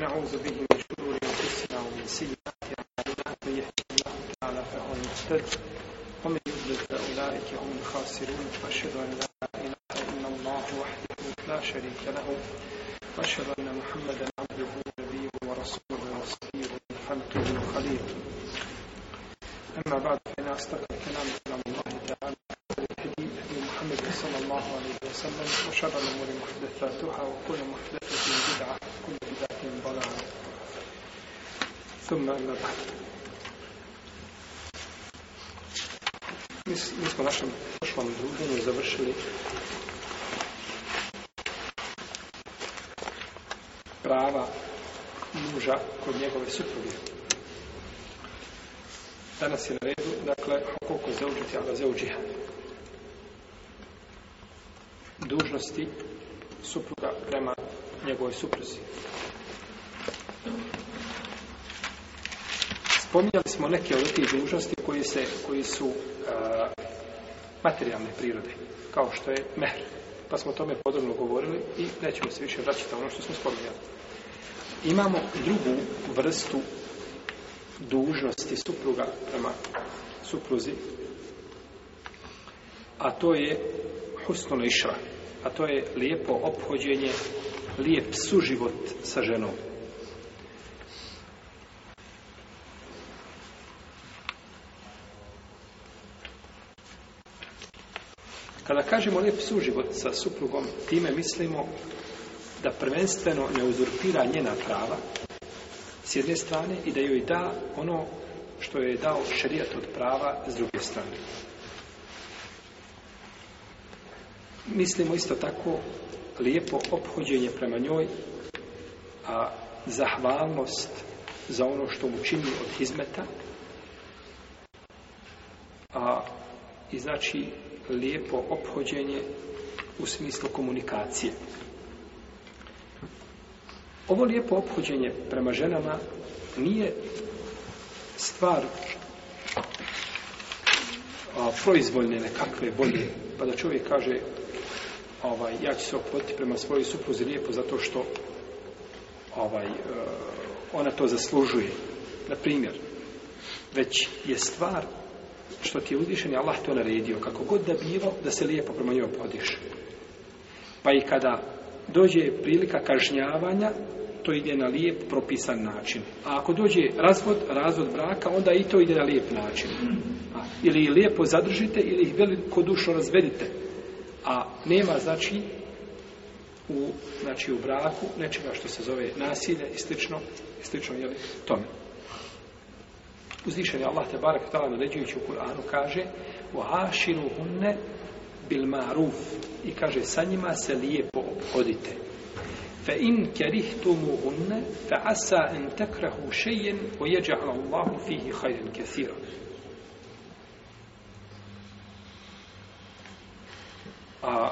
ونعوذ به من شرور أنفسنا ومن سيئات أعمالنا من يهده الله تعالى فهو المهتد ومن يضلل فأولئك هم الخاسرون وأشهد أن لا إله إلا الله وحده لا شريك له وأشهد أن محمدا عبده ونبيه ورسوله وصفيه من خلقه وخليله أما بعد فإن أصدق الكلام كلام الله تعالى الهدي محمد صلى الله عليه وسلم وشر الأمور محدثاتها وكل محدث Mi, smo našem prošlom druženju završili prava muža kod njegove supruge. Danas je na redu, dakle, koliko zauđiti, ali zauđiha. Dužnosti supruga prema njegovoj supruzi. Spominjali smo neke od tih dužnosti koji, se, koji su materijalne prirode, kao što je mer. Pa smo o tome podrobno govorili i nećemo se više vraćati ono što smo spominjali. Imamo drugu vrstu dužnosti supruga prema supruzi, a to je husnul išra, a to je lijepo ophođenje, lijep suživot sa ženom. Kada kažemo lijep suživot sa suprugom, time mislimo da prvenstveno ne uzurpira njena prava s jedne strane i da joj da ono što joj je dao šerijat od prava s druge strane. Mislimo isto tako lijepo ophođenje prema njoj, a zahvalnost za ono što mu čini od hizmeta, a i znači lijepo ophođenje u smislu komunikacije. Ovo lijepo ophođenje prema ženama nije stvar a, proizvoljne nekakve bolje, pa da čovjek kaže ovaj, ja ću se ophoditi prema svojoj supruzi lijepo zato što ovaj, e, ona to zaslužuje. Na primjer, već je stvar što ti je uzvišen Allah to naredio, kako god da bilo, da se lijepo prema njoj podiš. Pa i kada dođe prilika kažnjavanja, to ide na lijep, propisan način. A ako dođe razvod, razvod braka, onda i to ide na lijep način. A, ili ih lijepo zadržite, ili ih veliko dušo razvedite. A nema, znači, u, znači, u braku nečega što se zove nasilje i slično, i tome. Uzvišen je Allah te barek tala naređujući u Kur'anu kaže Ohaširu hunne bil maruf i kaže sa njima se lijepo obhodite. Fa in kerihtumu hunne fa asa en tekrahu šejen o jeđa'la Allahu fihi hajren kesira. A,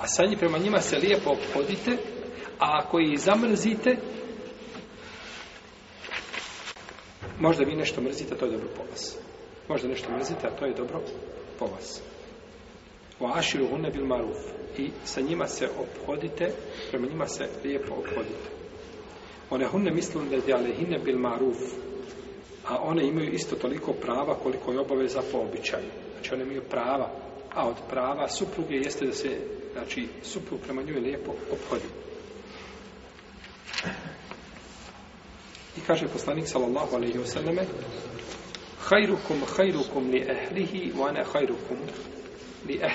a sa prema njima se lijepo obhodite, a ako ih zamrzite, Možda vi nešto mrzite, to je dobro po vas. Možda nešto mrzite, a to je dobro po vas. O aširu hunne bil maruf. I sa njima se obhodite, prema njima se lijepo obhodite. One hunne mislim da je bil maruf. A one imaju isto toliko prava koliko je obaveza po običaju. Znači one imaju prava. A od prava supruge jeste da se, znači, suprug prema njoj lijepo obhodi. I kaže poslanik sallallahu alaihi selleme: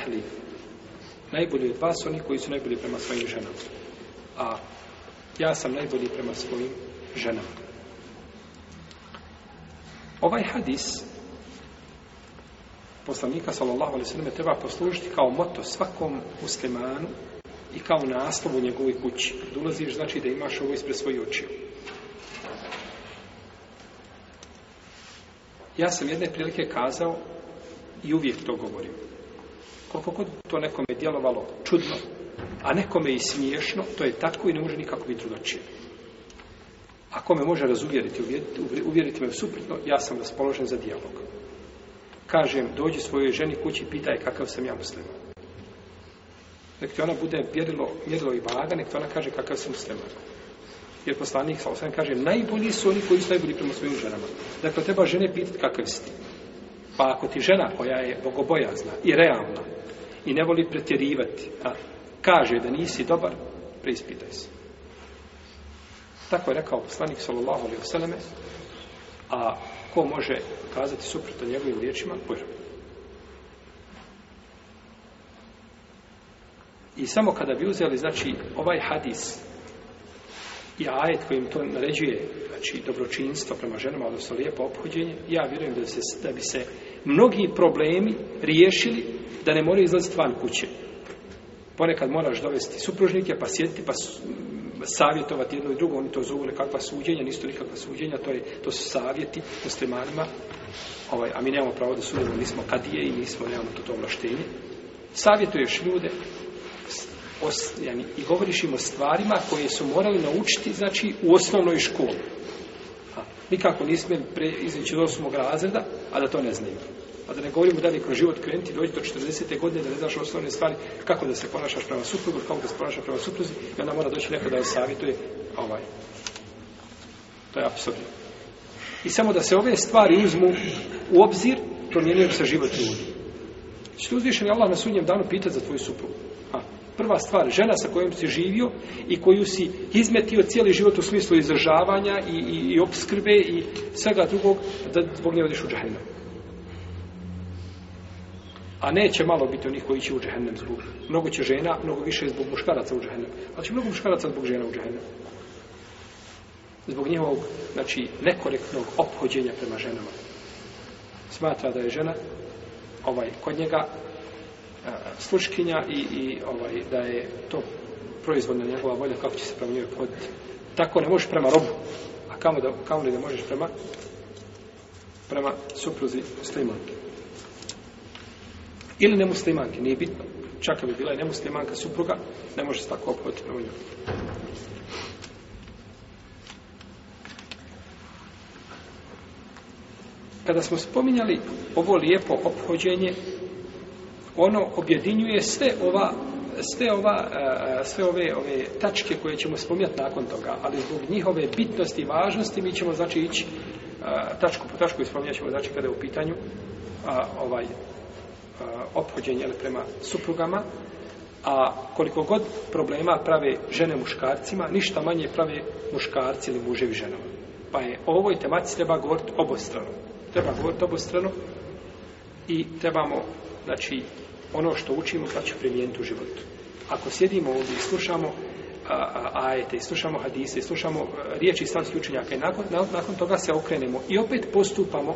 li Najbolji od vas oni koji su najbolji prema svojim ženama. A ja sam najbolji prema svojim ženama. Ovaj hadis poslanika sallallahu ve selleme treba poslužiti kao moto svakom muslimanu i kao naslov u njegovoj kući. Dolaziš znači da imaš ovo ispred svoje očiju. Ja sam jedne prilike kazao i uvijek to govorim. Koliko god to nekome djelovalo čudno, a nekome i smiješno, to je tako i ne može nikako biti drugačije. Ako me može razuvjeriti, uvjeriti, me suprotno, ja sam raspoložen za dijalog. Kažem, dođi svojoj ženi kući, i pitaj kakav sam ja musliman. Nek ti ona bude mjerilo, i vaga, nek ti ona kaže kakav sam musliman. Jer poslanik, sa kaže, najbolji su oni koji su najbolji prema svojim ženama. Dakle, treba žene pitati kakav si Pa ako ti žena koja je bogobojazna i realna i ne voli pretjerivati, a kaže da nisi dobar, preispitaj se. Tako je rekao poslanik sallallahu alaihi ve a ko može kazati suprotno njegovim riječima, I samo kada bi uzeli, znači, ovaj hadis i ajet kojim to naređuje, znači dobročinstvo prema ženama, odnosno lijepo ophođenje, ja vjerujem da, se, da bi se mnogi problemi riješili da ne moraju izlaziti van kuće. Ponekad moraš dovesti supružnike, pa sjediti, pa savjetovati jedno i drugo, oni to zovu nekakva suđenja, nisu to nikakva suđenja, to, je, to su savjeti muslimanima, ovaj, a mi nemamo pravo da sudimo, nismo kadije i nismo, nemamo to, to ovlaštenje. Savjetuješ ljude, yani, i govoriš im o stvarima koje su morali naučiti, znači, u osnovnoj školi. nikako nismo pre izići do razreda, a da to ne znaju. A da ne govorimo da li kroz život krenuti, dođi do 40. godine da ne znaš osnovne stvari, kako da se ponašaš prema suprugu, kako da se ponašaš prema supruzi, i onda mora doći neko da joj savjetuje, ovaj. To je apsurdno. I samo da se ove stvari uzmu u obzir, promijenio se život ljudi. Što znači, uzvišen je Allah na sudnjem danu pitati za tvoju suprugu. Prva stvar, žena sa kojom si živio i koju si izmetio cijeli život u smislu izražavanja i, i, i obskrbe i svega drugog, da zbog nje odiš u džahennem. A neće malo biti onih koji će u džahennem zbog. Mnogo će žena, mnogo više zbog muškaraca u džahennem. Ali će mnogo muškaraca zbog žena u džahennem. Zbog njihovog, znači, nekorektnog ophođenja prema ženama. Smatra da je žena ovaj, kod njega sluškinja i, i ovaj, da je to proizvodna njegova volja kako će se prema njoj Tako ne možeš prema robu, a kamo da, li da možeš prema prema supruzi muslimanke. Ili nemuslimanke, nije bitno. Čak bi bila i nemuslimanka supruga, ne može se tako obhoditi prema njoj. Kada smo spominjali ovo lijepo ophođenje ono objedinjuje sve ova sve, ova, e, sve ove, ove tačke koje ćemo spominjati nakon toga, ali zbog njihove bitnosti i važnosti mi ćemo znači ići e, tačku po tačku i ćemo znači kada je u pitanju a, ovaj e, ophođenje prema suprugama, a koliko god problema prave žene muškarcima, ništa manje prave muškarci ili muževi ženama. Pa je o ovoj tematici treba govoriti obostrano. Treba govoriti obostrano i trebamo, znači, ono što učimo, pa će primijeniti u životu. Ako sjedimo ovdje i slušamo ajete, i slušamo hadise, i slušamo e, riječi islamskih učenjaka i nakon, nakon toga se okrenemo i opet postupamo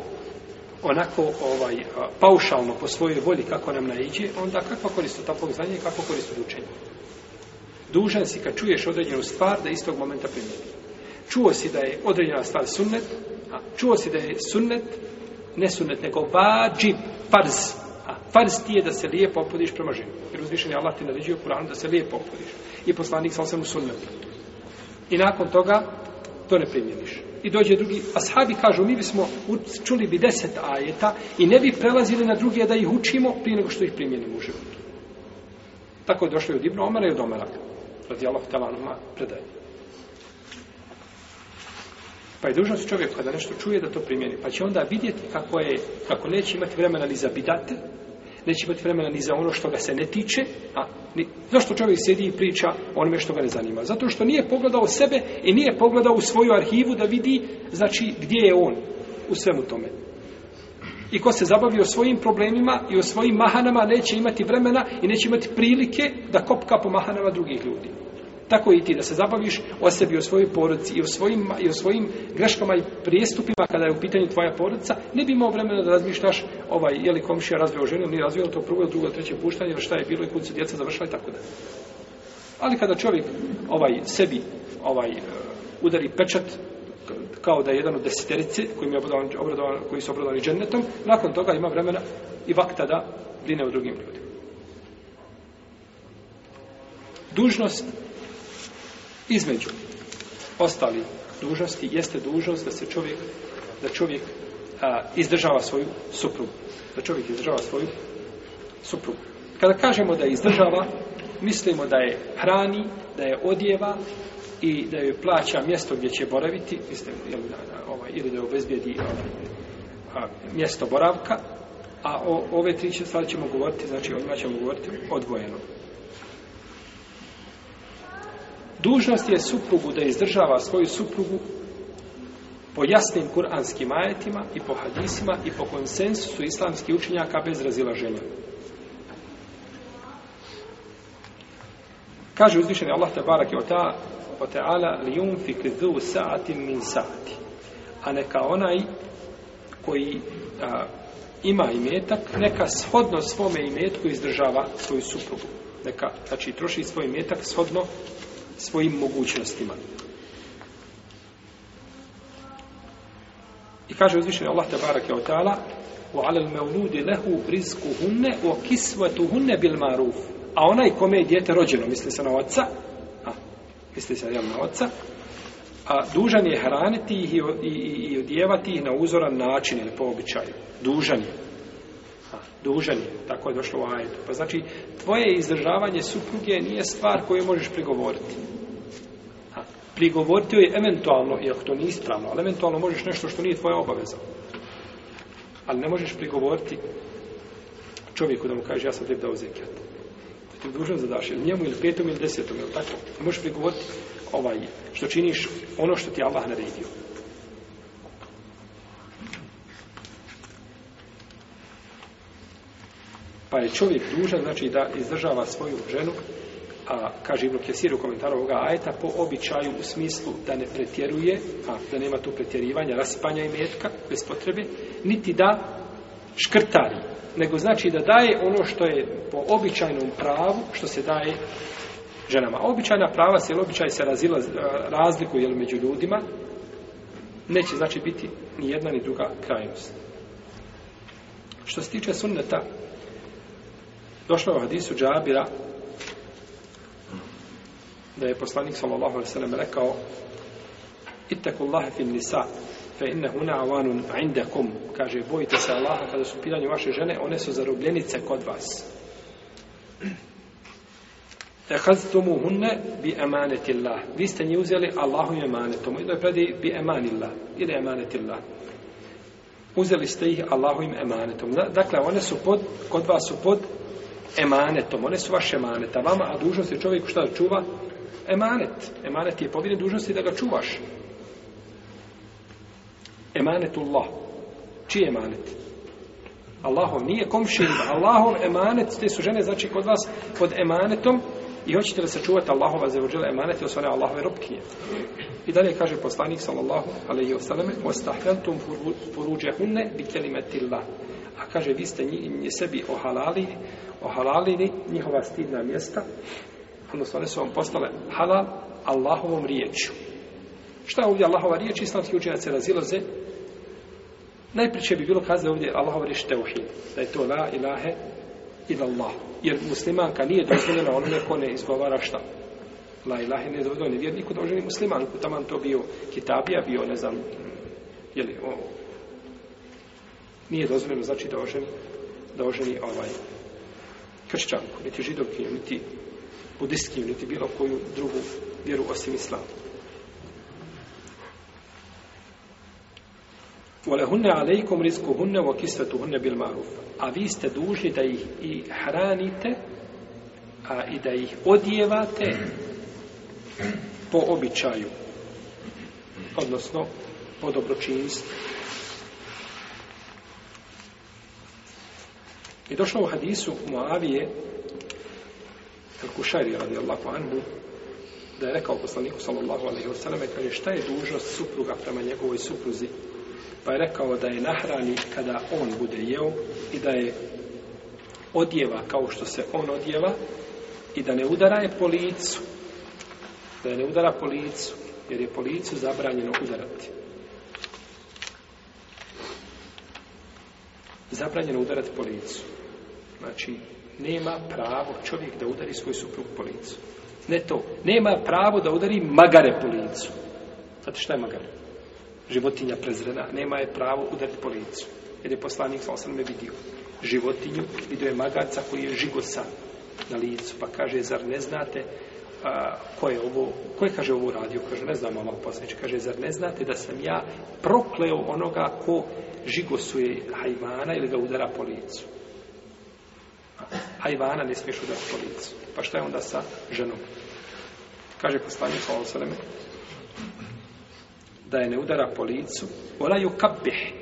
onako ovaj, paušalno po svojoj volji kako nam naiđe, onda kakva korist od takvog znanja i kako korist od Dužan si kad čuješ određenu stvar da istog momenta primjeni. Čuo si da je određena stvar sunnet, a čuo si da je sunnet, ne sunnet, nego vađib, farz, a farz ti je da se lijepo opodiš prema ženi. Jer uzvišen je Allah ti naređuje u Kur'anu da se lijepo opodiš. I poslanik sam sam u I nakon toga to ne primjeniš. I dođe drugi, ashabi kažu, mi bismo čuli bi deset ajeta i ne bi prelazili na druge da ih učimo prije nego što ih primjenimo u životu. Tako je došlo i od Ibnu Omara i od Omara. Radi talanuma predaje. Pa je dužnost čovjek kada nešto čuje da to primjeni. Pa će onda vidjeti kako je, kako neće imati vremena ni za bidate, neće imati vremena ni za ono što ga se ne tiče. A, zašto čovjek sjedi i priča onome što ga ne zanima? Zato što nije pogledao sebe i nije pogledao u svoju arhivu da vidi, znači, gdje je on u svemu tome. I ko se zabavi o svojim problemima i o svojim mahanama neće imati vremena i neće imati prilike da kopka po mahanama drugih ljudi. Tako i ti da se zabaviš o sebi, o svojoj porodici i o svojim, i o svojim greškama i prijestupima kada je u pitanju tvoja porodica, ne bi imao vremena da razmišljaš ovaj, je li komšija razvio ženu, nije razvio to prvo, drugo, treće puštanje, šta je bilo i kud su djeca završila i tako da. Ali kada čovjek ovaj sebi ovaj udari pečat kao da je jedan od deseterice koji je obradovan, koji su obradovani džennetom, nakon toga ima vremena i vakta da brine o drugim ljudima. Dužnost između ostali dužnosti jeste dužnost da se čovjek, da čovjek izdržava svoju suprugu. Da čovjek izdržava svoju suprugu. Kada kažemo da je izdržava, mislimo da je hrani, da je odjeva i da joj plaća mjesto gdje će boraviti, mislim, ili da, da, ovaj, ili da joj obezbijedi ovaj, mjesto boravka, a o, ove tri stvari ćemo govoriti, znači o ćemo govoriti odvojeno. Dužnost je suprugu da izdržava svoju suprugu po jasnim kuranskim ajetima i po hadisima i po konsensusu islamskih učenjaka bez razilaženja. Kaže uzvišeni Allah te barak je ta o li min sa'ati. A neka onaj koji ima imetak, neka shodno svome imetku izdržava svoju suprugu. Neka, znači, troši svoj imetak shodno svojim mogućnostima. I kaže uzvišenje Allah te barake od ta'ala وَعَلَى الْمَوْلُودِ لَهُ bil maruf. A onaj kome je dijete rođeno, misli se na oca, a, misli se na oca, a dužan je hraniti ih i, i, i odjevati ih na uzoran način ili po običaju. Dužan je dužan je, tako je došlo u ajetu. Pa znači, tvoje izdržavanje supruge nije stvar koju možeš prigovoriti. A, prigovoriti je eventualno, iako to nije ispravno, ali eventualno možeš nešto što nije tvoja obaveza. Ali ne možeš prigovoriti čovjeku da mu kaže ja sam tebi dao Ti dužan zadaš ili njemu ili petom ili desetom, ili tako. Ne možeš prigovoriti ovaj, što činiš ono što ti Allah naredio. Pa je čovjek dužan, znači, da izdržava svoju ženu, a kaže Ibn Kesir u komentaru ovoga ajeta, po običaju u smislu da ne pretjeruje, a da nema tu pretjerivanja, raspanja i metka bez potrebe, niti da škrtari, nego znači da daje ono što je po običajnom pravu, što se daje ženama. običajna prava se, običaj se razila, razliku jel, među ljudima, neće znači biti ni jedna ni druga krajnost. Što se tiče sunneta, Došlo je u hadisu Džabira da je poslanik sallallahu alejhi ve sellem rekao: "Ittakullaha fin nisa, fa innahu na'wanun 'indakum." Kaže: "Bojite se Allaha kada su pitanje vaše žene, one su zarobljenice kod vas." Ehaztumuhunne bi emanetillah. Vi ste njih uzeli Allahu emanetom. I da predi bi emanillah ili emanetillah. Uzeli ste ih Allahom emanetom. Dakle, one su pod, kod vas su pod emanetom. One su vaše emanet, vama, a dužnost je čovjeku šta da čuva? Emanet. Emanet je povjeren dužnosti da ga čuvaš. Emanetullah. Čiji emanet? Allahom nije komšin, Allahom emanet, te su žene, znači kod vas pod emanetom i hoćete da sačuvate Allahova za emanet, jer su Allahove robkinje. I dalje kaže poslanik sallallahu alaihi wasallam, ostahljantum furuđehunne bi a kaže, vi ste njih sebi ohalalili, njihova stidna mjesta, odnosno one su vam postale halal Allahovom riječu. Šta je ovdje Allahova riječ? Islamski učenjaci razilaze. Najpriče bi bilo kazne ovdje Allahova riječ teuhid. Da je to la ilahe Allah. Jer muslimanka nije dozvoljena onome ko ne izgovara šta. La ilahe ne dozvoljena vjerniku da oženi muslimanku. Taman to bio kitabija, bio ne znam, jeli, o, nije dozvoljeno znači da oženi, ovaj kršćanku, niti židovkinju, niti budistkinju, niti bilo koju drugu vjeru osim islama. Walahunna alejkom rizku hunne wa kisvetu bil maruf. A vi ste dužni da ih i hranite, a i da ih odjevate po običaju. Odnosno, po dobročinstvu. I došlo u hadisu Muavije Al-Kušari radijallahu anhu da je rekao poslaniku sallallahu alaihi sallam kaže šta je dužnost supruga prema njegovoj supruzi pa je rekao da je nahrani kada on bude jeo i da je odjeva kao što se on odjeva i da ne udara je po licu da je ne udara po licu jer je po licu zabranjeno udarati zabranjeno udarati po licu Znači, nema pravo čovjek da udari svoj suprug po licu. Ne to. Nema pravo da udari magare po licu. Znate šta je magare? Životinja prezrena. Nema je pravo udariti po licu. Jer je poslanik sa sam ne vidio. Životinju vidio je magarca koji je žigosan na licu. Pa kaže, zar ne znate a, ko je ovo, ko je kaže ovo radio? Kaže, ne znam, poslije poslanič. Kaže, zar ne znate da sam ja prokleo onoga ko žigosuje hajvana ili ga udara po licu? a Ivana ne smiješ udati po licu. Pa šta je onda sa ženom? Kaže poslanik sveme, da je ne udara po licu ju kapih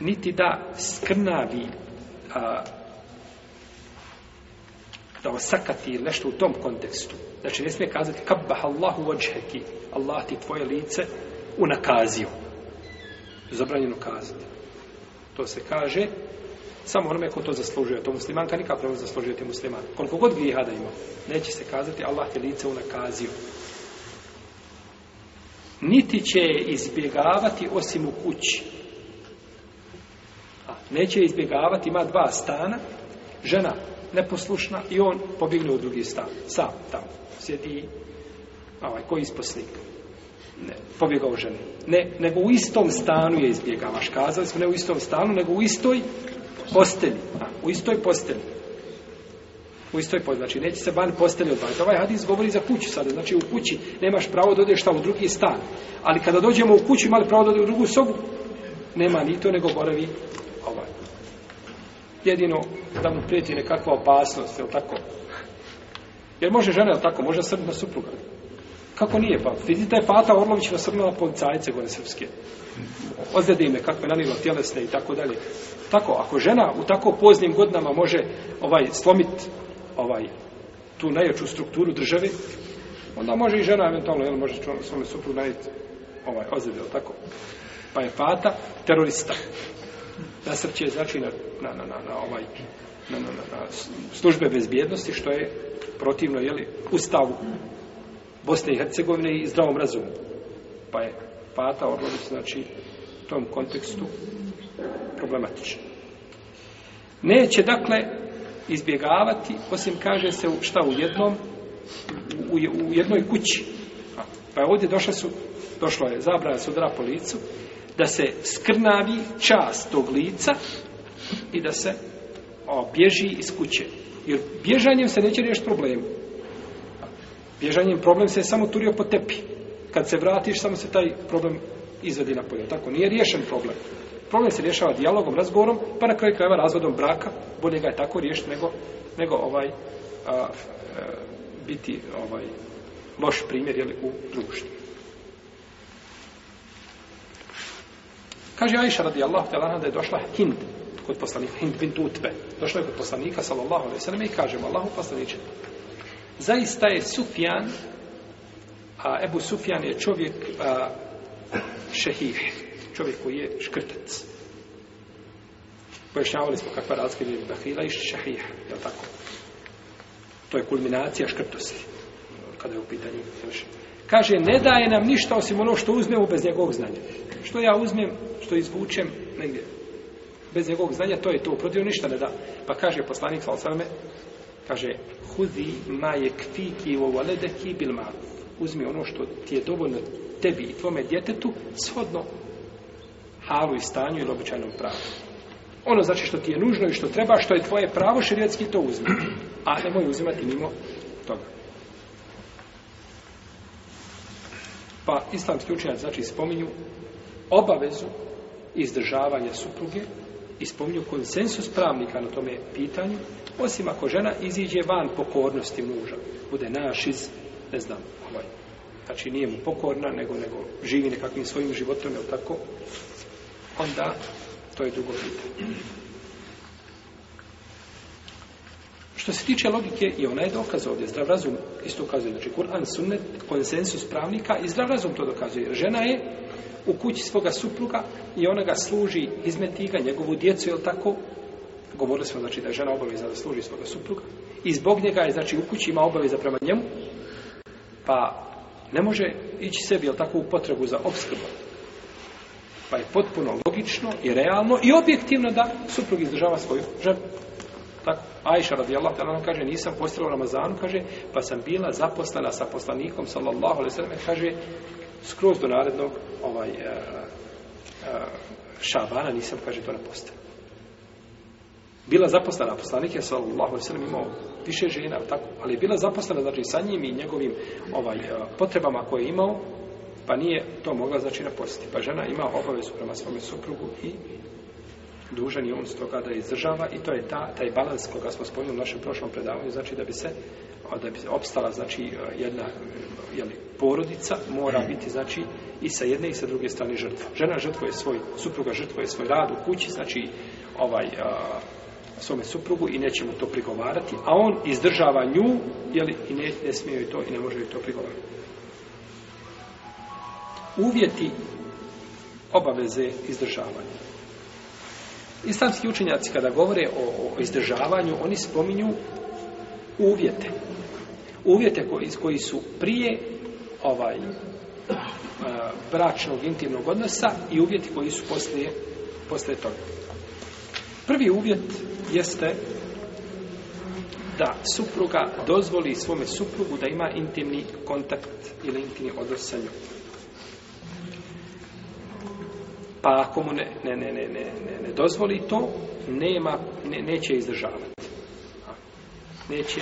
niti da skrnavi da osakati nešto u tom kontekstu. Znači ne smije kazati kabbah Allahu ođheki, Allah ti tvoje lice unakazio. Zabranjeno kazati. To se kaže samo onome ko to zaslužuje. To muslimanka nikako ne može zaslužiti musliman. Koliko god grijeha da ima, neće se kazati Allah te lice nakaziju. Niti će je izbjegavati osim u kući. A neće izbjegavati, ima dva stana, žena neposlušna i on pobjegne u drugi stan, sam tamo. Sjedi ovaj, koji isposlik. Ne, pobjegao žene. Ne, nego u istom stanu je izbjegavaš. Kazali smo ne u istom stanu, nego u istoj Postelj. U istoj postelji. U istoj postelji. Znači, neće se ban postelje odbaviti. Ovaj hadis govori za kuću sada. Znači, u kući nemaš pravo da odeš šta u drugi stan. Ali kada dođemo u kuću, imali pravo da odeš u drugu sobu. Nema ni to, nego boravi ovaj. Jedino da mu prijeti nekakva opasnost, jel tako? Jer može žena, jel tako, može srbna supruga. Kako nije pa? Vidite je Fata Orlović nasrnula policajce gore srpske. Ozljede ime kakve nanilo tjelesne i tako dalje. Tako, ako žena u tako poznim godinama može ovaj slomiti ovaj tu najjaču strukturu države, onda može i žena eventualno, jel, može svome suprug najeti ovaj, ozljede, tako? Pa je Fata terorista. Nasrće znači na, na, na, na ovaj na, na, službe bezbjednosti, što je protivno, jeli, ustavu Bosne i Hercegovine i zdravom razumu. Pa je Pata Orlović, znači, u tom kontekstu problematičan. Neće, dakle, izbjegavati, osim kaže se šta u jednom, u, u jednoj kući. Pa je ovdje došla su, došlo je zabrana sudra po licu, da se skrnavi čast tog lica i da se o, bježi iz kuće. Jer bježanjem se neće riješiti problemu. Bježanjem problem se je samo turio po tepi. Kad se vratiš, samo se taj problem izvedi na polje. Tako, nije riješen problem. Problem se rješava dijalogom, razgovorom, pa na kraju krajeva razvodom braka. Bolje ga je tako riješiti nego, nego ovaj, e, biti ovaj, loš primjer jeli, u društvu. Kaže Aisha radijallahu ta'ala da je došla Hind kod poslanika, Hind bin Tutbe. Došla je kod poslanika sallallahu alaihi sallam i kaže Allahu poslaniče, Zaista je Sufjan, a Ebu Sufjan je čovjek a, šehih, čovjek koji je škrtac. Pojašnjavali smo kakva razlika je Bahila i šehih, jel tako? To je kulminacija škrtosti, kada je u pitanju Kaže, ne daje nam ništa osim ono što uzmemo bez njegovog znanja. Što ja uzmem, što izvučem negdje. Bez njegovog znanja, to je to. Protiv ništa ne da. Pa kaže poslanik, sal Kaže, hudi ma je kfiki u valedeki Uzmi ono što ti je dovoljno tebi i tvome djetetu, shodno halu i stanju ili običajnom pravu. Ono znači što ti je nužno i što treba, što je tvoje pravo, širijetski to uzmi. A nemoj uzimati mimo toga. Pa islamski učenjaci znači spominju obavezu izdržavanja supruge i spominju konsensus pravnika na tome pitanju, osim ako žena iziđe van pokornosti muža, bude naš iz, ne znam, ovaj. Znači nije mu pokorna, nego, nego živi nekakvim svojim životom, jel tako? Onda, to je drugo pitanje. Što se tiče logike, i ona je dokaz ovdje, zdrav razum isto ukazuje, znači Kur'an, sunnet, konsensus pravnika i zdrav razum to dokazuje, žena je u kući svoga supruga i ona ga služi izmetiga, njegovu djecu, jel tako? Govorili smo, znači, da je žena obaveza da služi svoga supruga. I zbog njega je, znači, u kući ima obaveza prema njemu. Pa ne može ići sebi, jel tako, u potrebu za obskrbu. Pa je potpuno logično i realno i objektivno da suprug izdržava svoju ženu. Tako, Ajša radijallahu ta'ala kaže, nisam postala u Ramazanu, kaže, pa sam bila zaposlena sa poslanikom, sallallahu alaihi kaže, skroz do narednog ovaj, e, e, šabana nisam, kaže, to poste Bila zaposlena, poslanik je sallallahu alejhi imao više žena, tako, ali je bila zaposlena znači sa njim i njegovim ovaj e, potrebama koje je imao, pa nije to mogla znači poste Pa žena ima obavezu prema svome suprugu i dužan je on stoga da izdržava i to je ta, taj balans koga smo spomenuli u našem prošlom predavanju, znači da bi se da bi opstala znači jedna jeli, porodica mora mhm. biti znači i sa jedne i sa druge strane žrtva. Žena žrtva je svoj, supruga žrtva je svoj rad u kući, znači ovaj a, svome suprugu i neće mu to prigovarati, a on izdržava nju jeli, i ne, ne smije joj to i ne može joj to prigovarati. Uvjeti obaveze izdržavanja. Islamski učenjaci kada govore o, izdržavanju, oni spominju uvjete. Uvjete koji, koji su prije ovaj e, bračnog intimnog odnosa i uvjeti koji su poslije, poslije toga. Prvi uvjet jeste da supruga dozvoli svome suprugu da ima intimni kontakt ili intimni odnos sa njom. Pa ako mu ne, ne, ne, ne, ne, dozvoli to, nema, neće izdržavati. Neće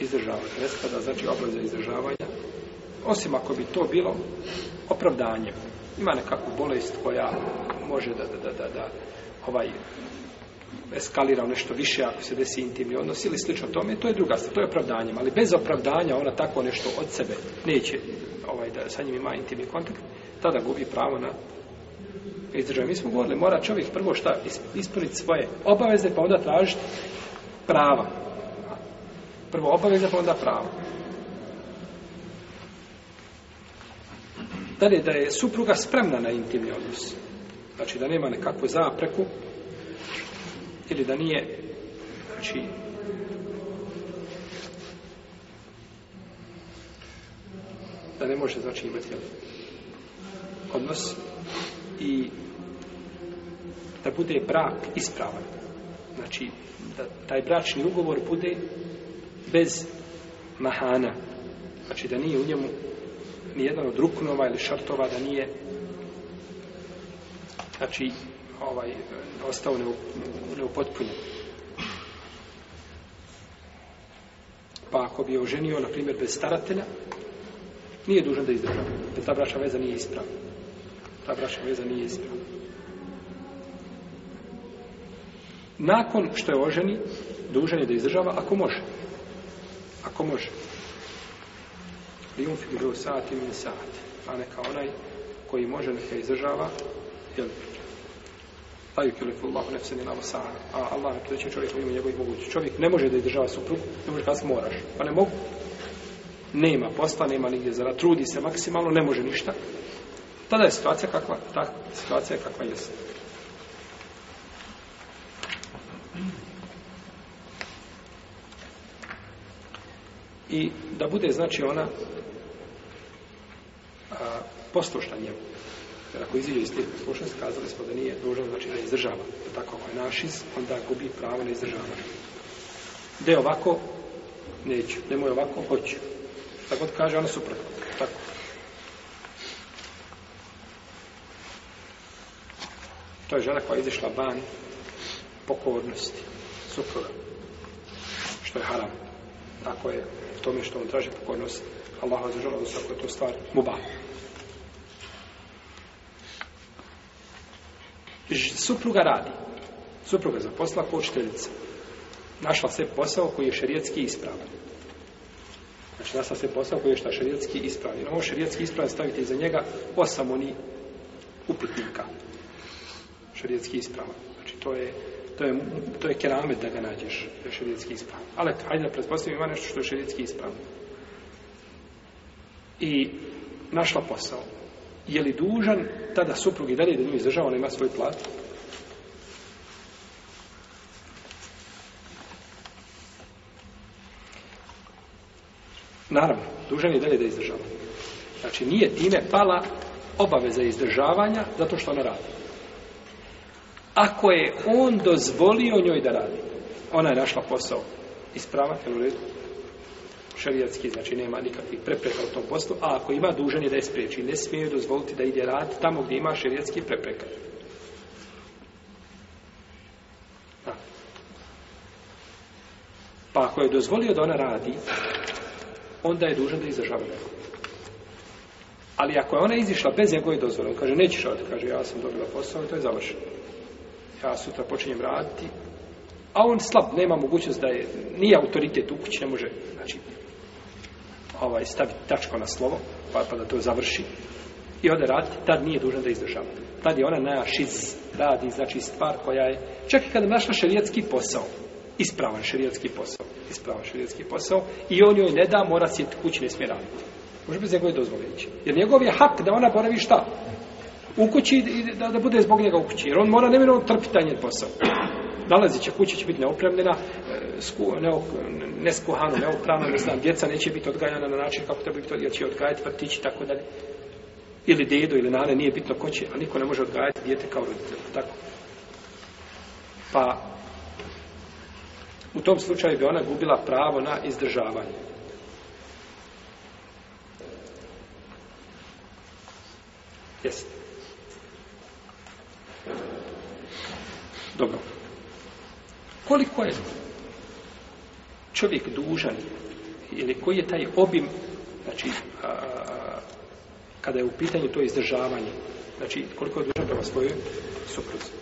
izdržavati. Nespada znači obaveza izdržavanja. Osim ako bi to bilo opravdanje. Ima nekakvu bolest koja može da, da, da, da, ovaj, eskalira u nešto više ako se desi intimni odnos ili slično tome, to je druga stvar, to je opravdanje, ali bez opravdanja ona tako nešto od sebe neće ovaj, da sa njim ima intimni kontakt, tada gubi pravo na izdržaju. Mi smo govorili, mora čovjek prvo šta ispuniti svoje obaveze, pa onda tražiti prava. Prvo obaveze, pa onda prava. je da je supruga spremna na intimni odnos. Znači, da nema nekakvu zapreku ili da nije, znači, da ne može, znači, imati odnos i da bude brak ispravan. Znači, da taj bračni ugovor bude bez mahana. Znači, da nije u njemu nijedan od ruknova ili šartova, da nije znači, ovaj, ostao neupotpunjen. Pa ako bi je oženio, na primjer, bez staratelja, nije dužan da izdržava. ta braša veza nije ispravna. Ta braša veza nije ispravna. Nakon što je oženi, dužan je da izdržava ako može. Ako može. Lijunfi bilo sati min sati. A neka onaj koji može neka izdržava, jel? Laju kilifu Allahu nefse ni A Allah ne priječe čovjek ima njegovih mogućnosti. Čovjek ne može da izdržava suprug, ne može kada moraš. Pa ne mogu. Nema posla, nema nigdje zara. Trudi se maksimalno, ne može ništa. Tada je situacija kakva, ta situacija kakva jeste. i da bude znači ona a, poslušna njemu. Jer ako iziđe iz tih poslušnosti, kazali smo da nije dužan, znači da izdržava. Da tako ako je onda gubi pravo na izdržavanje. je ovako, neću. je ovako, hoću. Tako da kaže, ona suprotno. Tako. To je žena koja je izišla van pokornosti supruga, što je haram. Tako je tome što on traži pokornost Allaha za žalost svako je to stvar muba. Supruga radi. Supruga za posla počiteljica, Našla se posao koji je šerijetski ispravan. Znači našla se posao koji je šta šerijetski ispravan. Ovo šerijetski ispravan stavite iza njega osam oni upitnika. Šerijetski ispravan. Znači to je to je, to je keramet da ga nađeš, da je isprav. Ali hajde da pretpostavim, ima nešto što je širijetski isprav. I našla posao. Je li dužan tada suprug i dalje da nju izdržava, ona ima svoj plat? Naravno, dužan je dalje da izdržava. Znači, nije time pala obaveza izdržavanja zato što ona radi. Ako je on dozvolio njoj da radi. Ona je našla posao ispravak, jel u redu? Šarijatski, znači nema nikakvih prepreka u tom poslu, a ako ima dužan je da je spriječi. Ne smije dozvoliti da ide rad tamo gdje ima šarijatski prepreka. Pa ako je dozvolio da ona radi, onda je dužan da izdržava Ali ako je ona izišla bez njegove dozvole, on kaže, nećeš od, kaže, ja sam dobila posao i to je završeno ja sutra počinjem raditi, a on slab, nema mogućnost da je, nije autoritet u kući, ne može, znači, ovaj, staviti tačko na slovo, pa, pa da to završi, i ode raditi, tad nije dužan da izdržava. Tad je ona na šiz, radi, znači, stvar koja je, čak i kada našla šerijetski posao, ispravan šerijetski posao, ispravan šerijetski posao, i on joj ne da, mora sjeti kući, ne smije raditi. Može bez njegove dozvole Jer njegov je hak da ona boravi šta? u kući da, da bude zbog njega u kući. Jer on mora nemirno trpiti taj posao. Nalazi će, kuća će biti neopremljena, e, sku, neok, neskuhano, ne znam, djeca neće biti odgajana na način kako treba biti, jer će odgajati vrtići i tako da Ili dedu ili nane, nije bitno ko će, a niko ne može odgajati djete kao roditelj. Tako. Pa, u tom slučaju bi ona gubila pravo na izdržavanje. Jeste. Dobro. Koliko je čovjek dužan ili koji je taj obim znači kada je u pitanju to izdržavanje znači koliko je dužan prema svojoj supruzi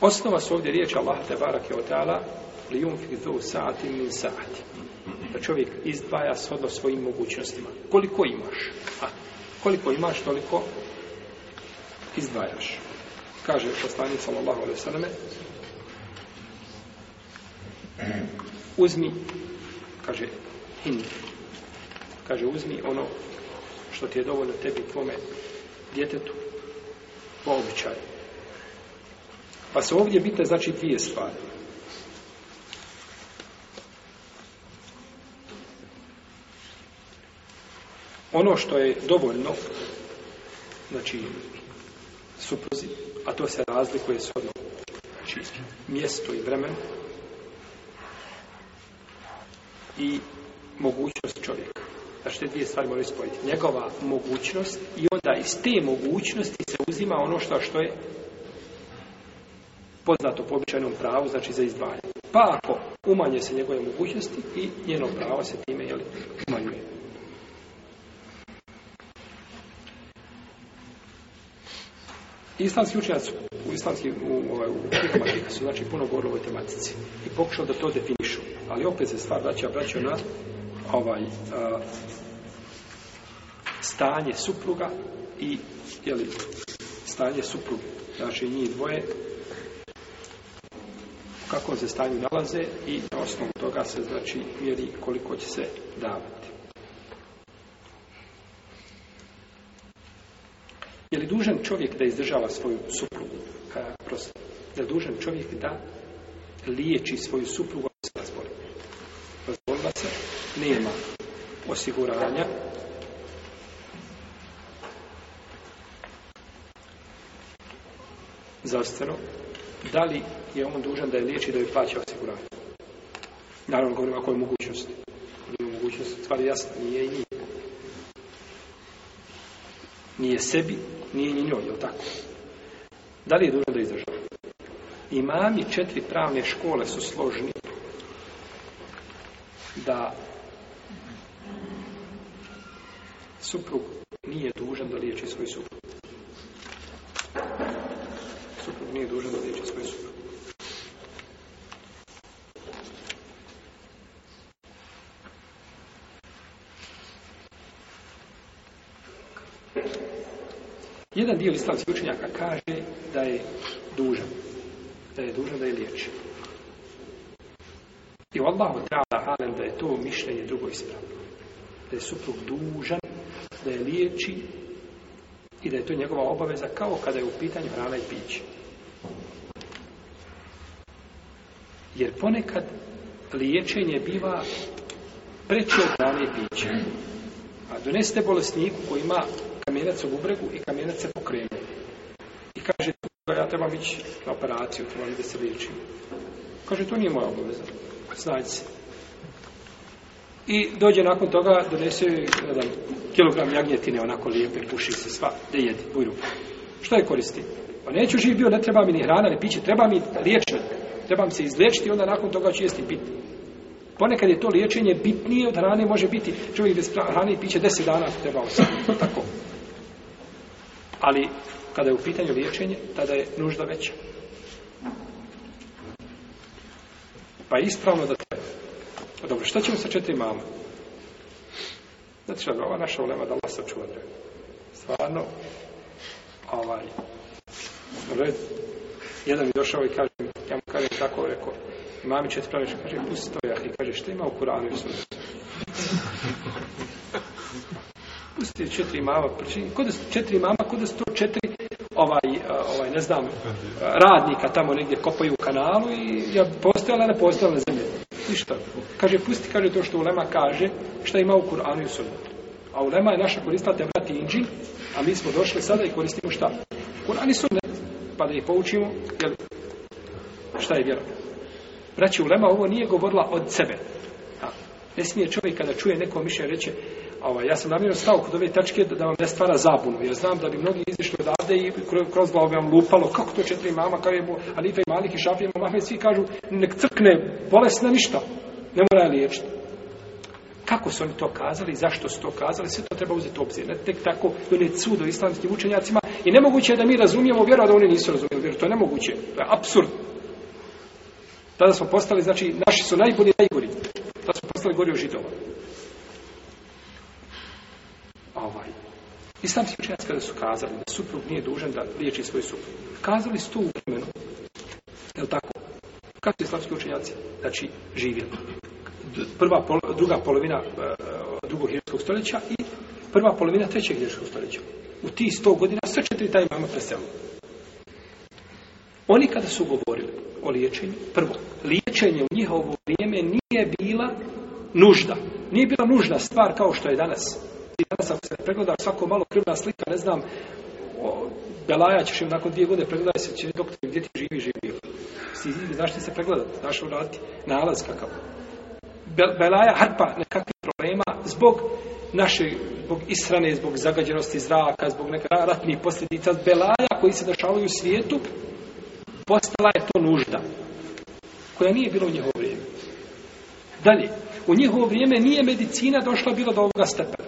osnova su ovdje riječi Allah te barake otala lijum dhu saati min saati da čovjek izdvaja shodno svojim mogućnostima koliko imaš a koliko imaš toliko izdvajaš. Kaže poslanik sallallahu alejhi ve uzmi kaže hin kaže uzmi ono što ti je dovoljno tebi tvome djetetu po običaju. Pa su ovdje bitne znači dvije stvari. Ono što je dovoljno, znači supruzi, a to se razlikuje s znači, mjesto i vremenu i mogućnost čovjeka. Znači, te dvije stvari moraju spojiti. Njegova mogućnost i onda iz te mogućnosti se uzima ono što, što je poznato po običajnom pravu, znači za izdvajanje. Pa ako umanje se njegove mogućnosti i njeno pravo se time jeli, umanjuje. Islamski učenjaci u islamski u, ovaj, u, su znači puno govorili o ovoj tematici i pokušao da to definišu. Ali opet se stvar vraća, vraća na ovaj stanje supruga i jeli, stanje supruga. Znači njih dvoje kako se stanju nalaze i na osnovu toga se znači mjeri koliko će se davati. Je li dužan čovjek da izdržava svoju suprugu? A, je li dužan čovjek da liječi svoju suprugu ako se razboli? nema osiguranja, Zastano. da li je on dužan da je liječi da je plaća osiguranje? Naravno, govorim ako je mogućnost. Ako je mogućnost, stvari nije i nije. Nije sebi, nije ni njoj, jel tako? Da li je dužan da izdržava? Imami četiri pravne škole su složni da suprug nije dužan da liječi svoj suprug. Jedan dio islamskih učenjaka kaže da je dužan. Da je dužan da je liječi. I u Allahu ta'ala da je to mišljenje drugo ispravno. Da je suprug dužan, da je liječi i da je to njegova obaveza kao kada je u pitanju hrana i piće. Jer ponekad liječenje biva preče od hrane i pića. A doneste bolesniku koji ima kamenac u bubregu i da se pokrenuo. I kaže, ja trebam ići na operaciju, trebam da se liječim. Kaže, to nije moja obaveza. Znajte se. I dođe nakon toga, donese jedan kilogram jagnjetine, onako lijepe, puši se sva, da jedi, bujru. Što je koristi? Pa neću živ bio, ne treba mi ni hrana, ni piće, treba mi liječnik. Trebam se izliječiti, onda nakon toga ću jesti piti. Ponekad je to liječenje bitnije od hrane, može biti čovjek bez hrane i piće deset dana treba osam. Tako. Ali kada je u pitanju liječenje, tada je nužda veća. Pa je ispravno da treba. Pa Dobro, što ćemo sa četiri mama? Znači, šta, ova naša ulema da Allah sačuva Stvarno, ovaj, red, jedan mi došao i kaže, ja mu kažem tako, rekao, mami četiri pravi, kaže, pusti to, i kaže, šta ima u Kuranu i četiri, znači, četiri mama, kod četiri mama, kod su to četiri ovaj, eh, ovaj, ne znam, radnika tamo negdje kopaju u kanalu i ja postojala, ne postojala zemlje. Ništa. Kaže, pusti, kaže to što Ulema kaže, šta ima u Kur'anu i u Sunnetu. A Ulema je naša koristila te vrati a mi smo došli sada i koristimo šta? Kur'an i Sunnet. Pa da ih poučimo, jel, šta je vjero? Braći Ulema ovo nije govorila od sebe. ne smije čovjek kada čuje neko mišljenje reći, Ovaj, ja sam namjerno stao kod ove tačke da, vam ne stvara zabunu, jer znam da bi mnogi izišli odavde i kroz glavu vam lupalo, kako to četiri mama, kao je malih i Malik i Šafija, mama, svi kažu, nek crkne bolesna ništa, ne mora liječiti. Kako su oni to kazali zašto su to kazali, sve to treba uzeti u obzir. Ne tek tako to sud cudo islamskim učenjacima i nemoguće je da mi razumijemo vjeru, a da oni nisu razumijeli vjeru. To je nemoguće, to je absurd. Tada smo postali, znači, naši su najbolji, najgori. Tada smo postali gori židova. A ovaj, islamski učenjaci kada su kazali da suprug nije dužan da liječi svoj suprug, kazali su to u vremenu, jel tako? Kako su islamski učinjaci, znači, živjeli? Prva, druga polovina e, drugog hrvatskog stoljeća i prva polovina trećeg hrvatskog stoljeća. U tih sto godina sve četiri taj imamo preselu. Oni kada su govorili o liječenju, prvo, liječenje u njihovo vrijeme nije bila nužda. Nije bila nužna stvar kao što je danas. Ti danas ako se pregleda svako malo krvna slika, ne znam, Belaja ćeš im nakon dvije godine pregledati se, će doktor gdje živi, živi. znaš ti se pregledati, znaš uraditi nalaz kakav. Belaja harpa nekakvih problema zbog naše, zbog israne, zbog zagađenosti zraka, zbog neka ratnih posljedica, belaja koji se dešavaju u svijetu, postala je to nužda, koja nije bila u njihovo vrijeme. Dalje, u njihovo vrijeme nije medicina došla bilo do ovoga stepena.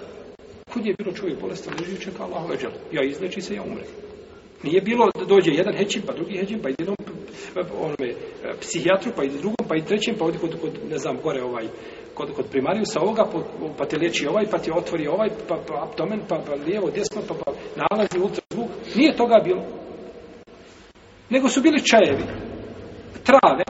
Kud je bilo čovjek bolestan, leži čeka Allahov Ja izleči se, ja umrem. Nije bilo da dođe jedan hećin, pa drugi hećin, pa jednom e, e, psihijatru, pa ide drugom, pa i trećem, pa ovdje kod, kod, ne znam, gore ovaj, kod, kod primariju ovoga, pa, te liječi ovaj, pa ti otvori ovaj, pa, pa abdomen, pa, pa lijevo, desno, pa, pa nalazi ultrazvuk. Nije toga bilo. Nego su bili čajevi, trave,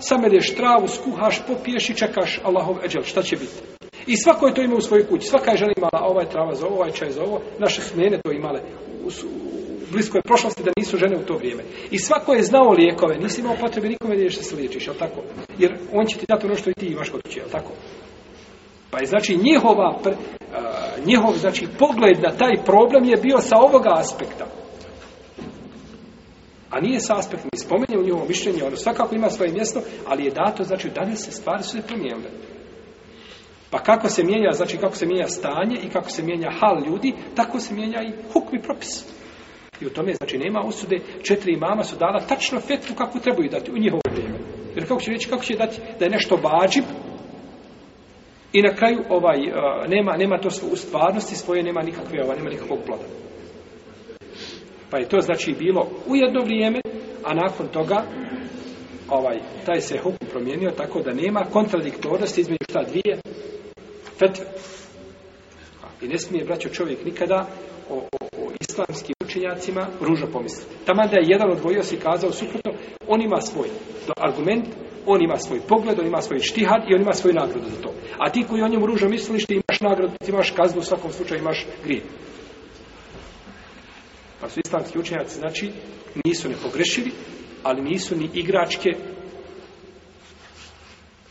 samelješ travu, skuhaš, popiješ i čekaš Allahov eđel. Šta će biti? I svako je to imao u svojoj kući. Svaka je žena imala ovaj trava za ovo, ovaj čaj za ovo. Naše smjene to imale u, bliskoj prošlosti da nisu žene u to vrijeme. I svako je znao lijekove. Nisi imao potrebe nikome da se liječiš, jel tako? Jer on će ti dati ono što i ti imaš kod kuće, jel tako? Pa je znači njihova, njihov znači, pogled na taj problem je bio sa ovoga aspekta. A nije sa aspektom. Spomenje u njihovo mišljenje, ono svakako ima svoje mjesto, ali je dato, znači danas se stvari su se promijenile. Pa kako se mijenja, znači kako se mijenja stanje i kako se mijenja hal ljudi, tako se mijenja i hukmi propis. I u tome, znači, nema usude. četiri mama su dala tačno fetvu kako trebaju dati u njihovo vrijeme. Jer kako će reći, kako će dati da je nešto vađib i na kraju ovaj, nema, nema to u stvarnosti svoje, nema nikakve, ova, nema nikakvog ploda. Pa je to znači bilo u jedno vrijeme, a nakon toga ovaj, taj se hukum promijenio tako da nema kontradiktornosti između šta dvije fetve. I ne smije, braćo, čovjek nikada o, o, islamskim učinjacima ružo pomisliti. Tamo da je jedan odvojio se kazao suprotno, on ima svoj argument, on ima svoj pogled, on ima svoj štihad i on ima svoju nagradu za to. A ti koji o njemu ružo misliš, ti imaš nagradu, ti imaš kaznu, u svakom slučaju imaš grijeh. Pa su islamski učenjaci, znači, nisu nepogrešivi, ali nisu ni igračke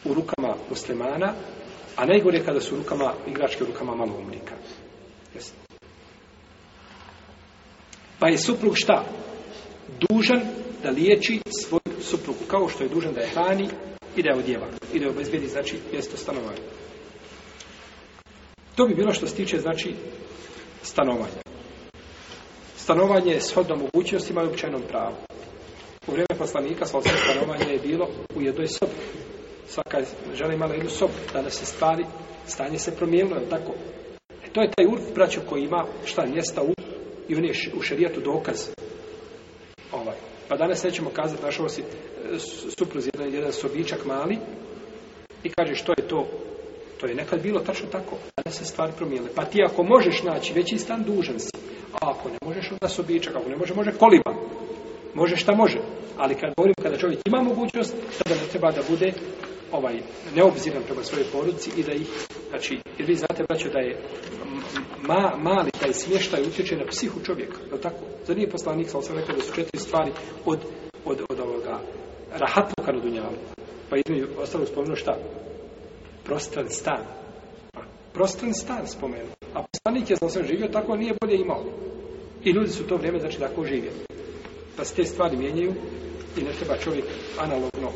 u rukama muslimana, a najgore je kada su rukama, igračke u rukama maloumnika. umnika. Pa je suprug šta? Dužan da liječi svoju suprugu, kao što je dužan da je hrani i da je odjeva, i da je obezbijedi, znači, mjesto stanovanja. To bi bilo što se tiče, znači, stanovanja. Stanovanje je shodno mogućnostima i općenom pravu. U vrijeme poslanika sa stanovanje je bilo u jednoj sobi. Svaka žena imala jednu sobu. Danas se stvari, stanje se promijenilo, je tako? E to je taj urf, braćo, koji ima šta mjesta u i on je u šerijatu dokaz. Ovaj. Pa danas nećemo kazati našao si e, supruz jedan, jedan sobičak mali i kaže što je to to je nekad bilo tačno tako. Danas se stvari promijenile. Pa ti ako možeš naći veći stan, dužan si. A ako ne možeš, onda sobičak. Ako ne može, može koliba može šta može. Ali kad govorim kada čovjek ima mogućnost, tada ne treba da bude ovaj neobziran prema svojoj poruci i da ih, znači, jer vi znate, braćo, da je ma, mali taj smještaj utječe na psihu čovjeka, je tako? Za nije poslanik, sam sam rekao da su četiri stvari od, od, od ovoga rahatluka na dunjalu. Pa između ostalo spomenu šta? Prostran stan. Prostran stan spomenuo. A poslanik je, sam živio, tako nije bolje imao. I ljudi su to vrijeme, znači, tako živjeli da pa se te stvari mijenjaju i ne treba čovjek analogno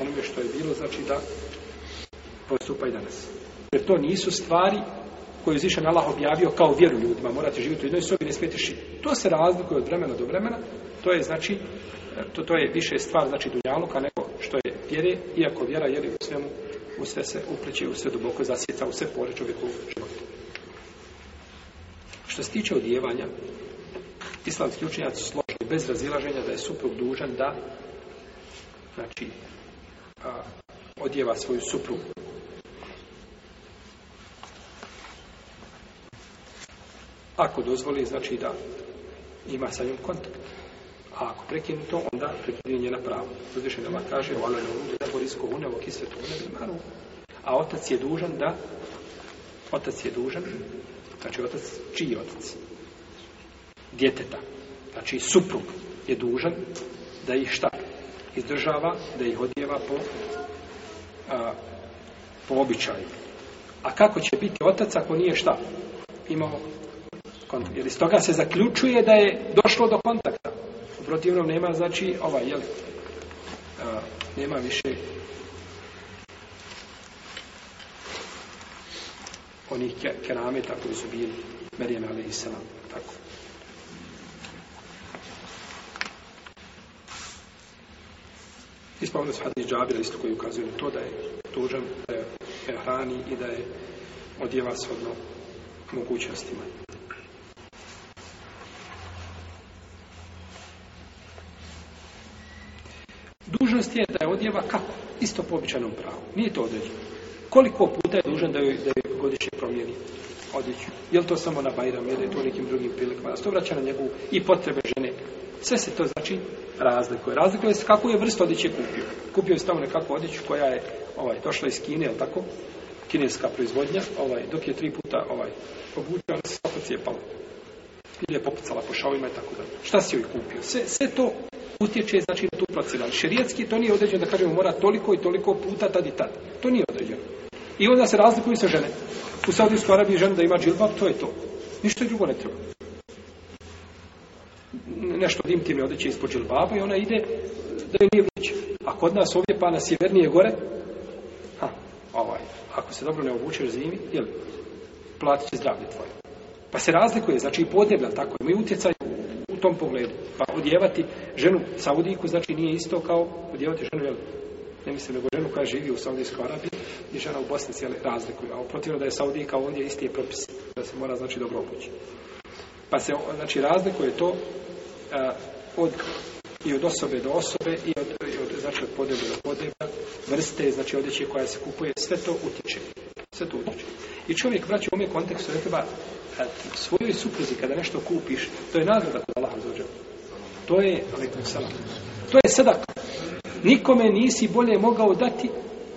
onome što je bilo, znači da postupa i danas. Jer to nisu stvari koje je Allah objavio kao vjeru ljudima, morate živjeti u jednoj sobi, ne smijete šiti. To se razlikuje od vremena do vremena, to je znači, to, to je više stvar znači dunjaluka nego što je vjere, iako vjera je u svemu, u sve se upreće, u sve duboko zasjeca, u sve pore čovjeku životu. Što se tiče odjevanja, islamski učenjaci bez razilaženja da je suprug dužan da znači a, odjeva svoju suprugu. Ako dozvoli, znači da ima sa njom kontakt. A ako prekine to, onda prekine njena pravo. Uzviše nama kaže, o da borisko unevo kisvetu A otac je dužan da, otac je dužan, znači otac, čiji otac? Djeteta. Znači, suprug je dužan da ih šta? Izdržava, da ih odjeva po, a, po običaju. A kako će biti otac ako nije šta? Imao kontakt. Jer iz toga se zaključuje da je došlo do kontakta. U protivnom nema, znači, ovaj, jel? nema više onih kerameta koji su bili merijem ali i Tako. Ispravno se hadis džabira isto koji ukazuje na to da je dužan, da je hrani i da je odjeva shodno mogućnostima. Dužnost je da je odjeva kako? Isto po običajnom pravu. Nije to određeno. Koliko puta je dužan da joj, da joj godišnje promijeni odjeću? Je to samo na Bajram, je li to nekim drugim prilikama? Da se to vraća na njegovu i potrebe žene sve se to znači razlikuje. Razlikuje se kako je vrstu odjeće kupio. Kupio je tamo nekakvu odjeću koja je ovaj, došla iz Kine, jel tako? Kineska proizvodnja, ovaj, dok je tri puta ovaj, obučio, se svako Ili je popucala po šalima i tako dalje. Šta si joj kupio? Sve, sve to utječe znači na tu procjenu. Šerijetski to nije određeno da kažemo mora toliko i toliko puta tad i tad. To nije određeno. I onda se razlikuju sa žene. U Saudijskoj Arabiji žena da ima džilbab, to je to. Ništa drugo ne treba nešto od intimne odeće ispod džilbaba i ona ide da je nije vruće. A kod nas ovdje pa na sjevernije gore, ha, ovaj, ako se dobro ne obučeš zimi, jel, platit će zdravlje tvoje. Pa se razlikuje, znači i podjeblja tako ima i utjecaj u tom pogledu. Pa odjevati ženu Saudijku, znači nije isto kao odjevati ženu, jel, ne mislim nego ženu koja živi u Saudijskoj Arabiji i žena u Bosni cijeli razlikuju. A protivno da je Saudijka ondje isti je propis, da se mora znači dobro obući. Pa se znači razlikuje to E, od, i od osobe do osobe i od, i od znači od do podnebna, vrste, znači odjeće koja se kupuje, sve to utječe. Sve to utječe. I čovjek, vraća u ovom kontekstu, ne treba e, svojoj supruzi kada nešto kupiš, to je nagrada kod To je, to je sadak. Nikome nisi bolje mogao dati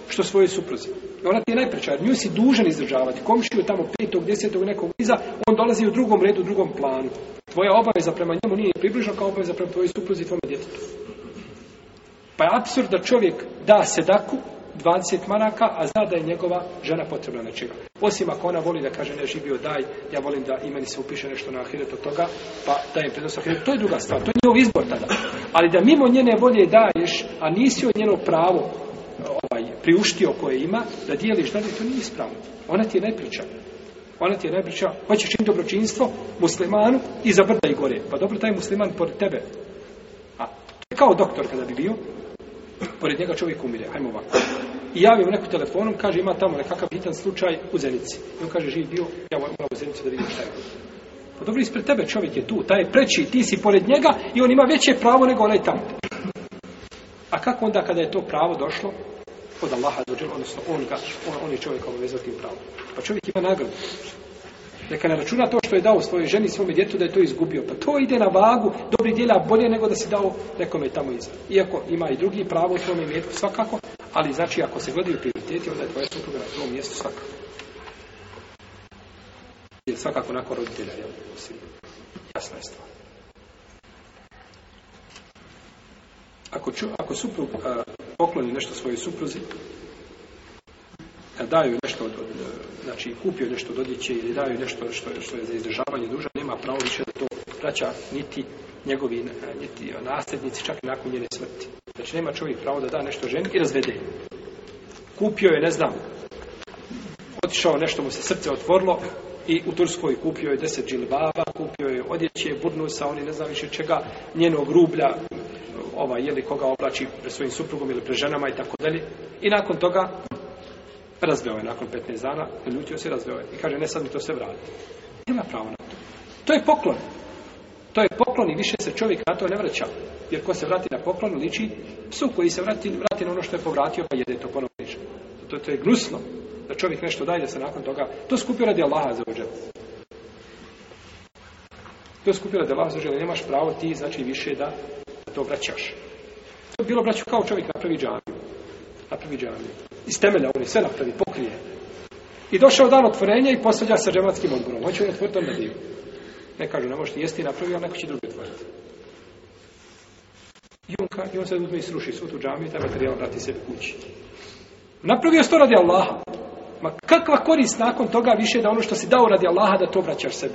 što svojoj supruzi. Ona ti je najpreča, nju si dužan izdržavati. Komšiju tamo petog, desetog nekog iza, on dolazi u drugom redu, u drugom planu tvoja obaveza prema njemu nije približna kao obaveza prema tvojoj supruzi i tvojom djetetu. Pa je absurd da čovjek da sedaku 20 maraka, a zna da je njegova žena potrebna nečega. Osim ako ona voli da kaže ne živio daj, ja volim da i se upiše nešto na ahiret od toga, pa dajem prednost ahiret. To je druga stvar, to je njegov izbor tada. Ali da mimo njene volje daješ, a nisi od njeno pravo ovaj, priuštio koje ima, da dijeliš dalje, to nije ispravno. Ona ti je najpričana. Ona ti je najbliža, hoćeš činiti dobročinstvo muslimanu i za i gore. Pa dobro, taj musliman pored tebe. A, kao doktor kada bi bio, pored njega čovjek umire, hajmo ovako. I javi mu neku telefonom, kaže ima tamo nekakav hitan slučaj u Zenici. I on kaže, živi bio, ja moram u Zenicu da vidim šta je. Pa dobro, ispred tebe čovjek je tu, taj je preći, ti si pored njega i on ima veće pravo nego onaj tamo. A kako onda kada je to pravo došlo od Allaha, odnosno on, ga, on, je čovjek obavezao tim pravo. Pa čovjek ima nagradu. Neka ne računa to što je dao svojoj ženi, svome djetu, da je to izgubio. Pa to ide na vagu dobri djela bolje nego da si dao nekome tamo iza. Iako ima i drugi pravo u svome mjestu svakako, ali znači ako se gledaju prioriteti, onda je tvoja supruga na tom mjestu svakako. svakako nakon roditelja, jel? Jasna je stvar. Ako, ču, ako suprug pokloni nešto svojoj supruzi, a daju nešto od znači kupio nešto od odjeće ili dao nešto što, što je za izdržavanje duža, nema pravo više da to vraća niti njegovi e, niti nasljednici čak i nakon njene smrti. Znači nema čovjek pravo da da nešto ženi i razvede. Kupio je, ne znam, otišao nešto mu se srce otvorilo i u Turskoj kupio je deset džilbaba, kupio je odjeće, burnusa, oni ne znam više čega, njenog rublja, ovaj, je li koga oblači pre svojim suprugom ili pre ženama i tako dalje. I nakon toga Razveo je nakon 15 dana, ljutio se razveo je. I kaže, ne sad mi to se vrati. Nema pravo na to. To je poklon. To je poklon i više se čovjek na to ne vraća. Jer ko se vrati na poklon, liči psu koji se vrati, vrati na ono što je povratio, pa jede to ponovno To, to je gnusno. Da čovjek nešto daje, da se nakon toga... To skupio radi Allaha za ođe. To skupio radi Allaha za ođe. Nemaš pravo ti, znači, više da, to vraćaš. To je bilo, braću, kao čovjek napravi džamiju. Napravi iz temelja on je sve napravi, pokrije. I došao dan otvorenja i postavlja sa džematskim odborom. Hoće on otvoriti onda dio. Ne kažu, ne možete jesti i napravi, ali neko će drugi otvoriti. I on, ka, i on se uzme i sruši svu tu i taj materijal vrati sebi kući. Napravio sto radi Allaha. Ma kakva korist nakon toga više da ono što si dao radi Allaha da to vraćaš sebi.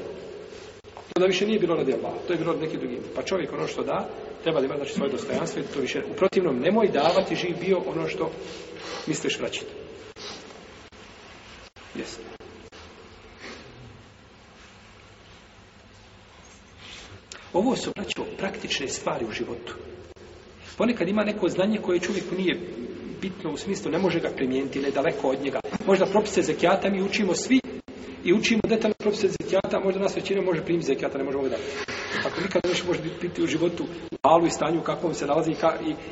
To da više nije bilo radi Allaha, to je bilo neki drugi. Pa čovjek ono što da, treba da ima znači, svoje dostojanstvo i to više. U protivnom nemoj davati živ bio ono što Misliš vraćati? Ovo su, praktične stvari u životu. Ponekad ima neko znanje koje čovjeku nije bitno u smislu, ne može ga primijeniti, ne daleko od njega. Možda propise zekijata mi učimo svi i učimo detaljno propise zekijata, možda nas većina može primiti zekijata, ne možemo ga dati. Ako nikad još može biti u životu u i stanju u kakvom se nalazi i,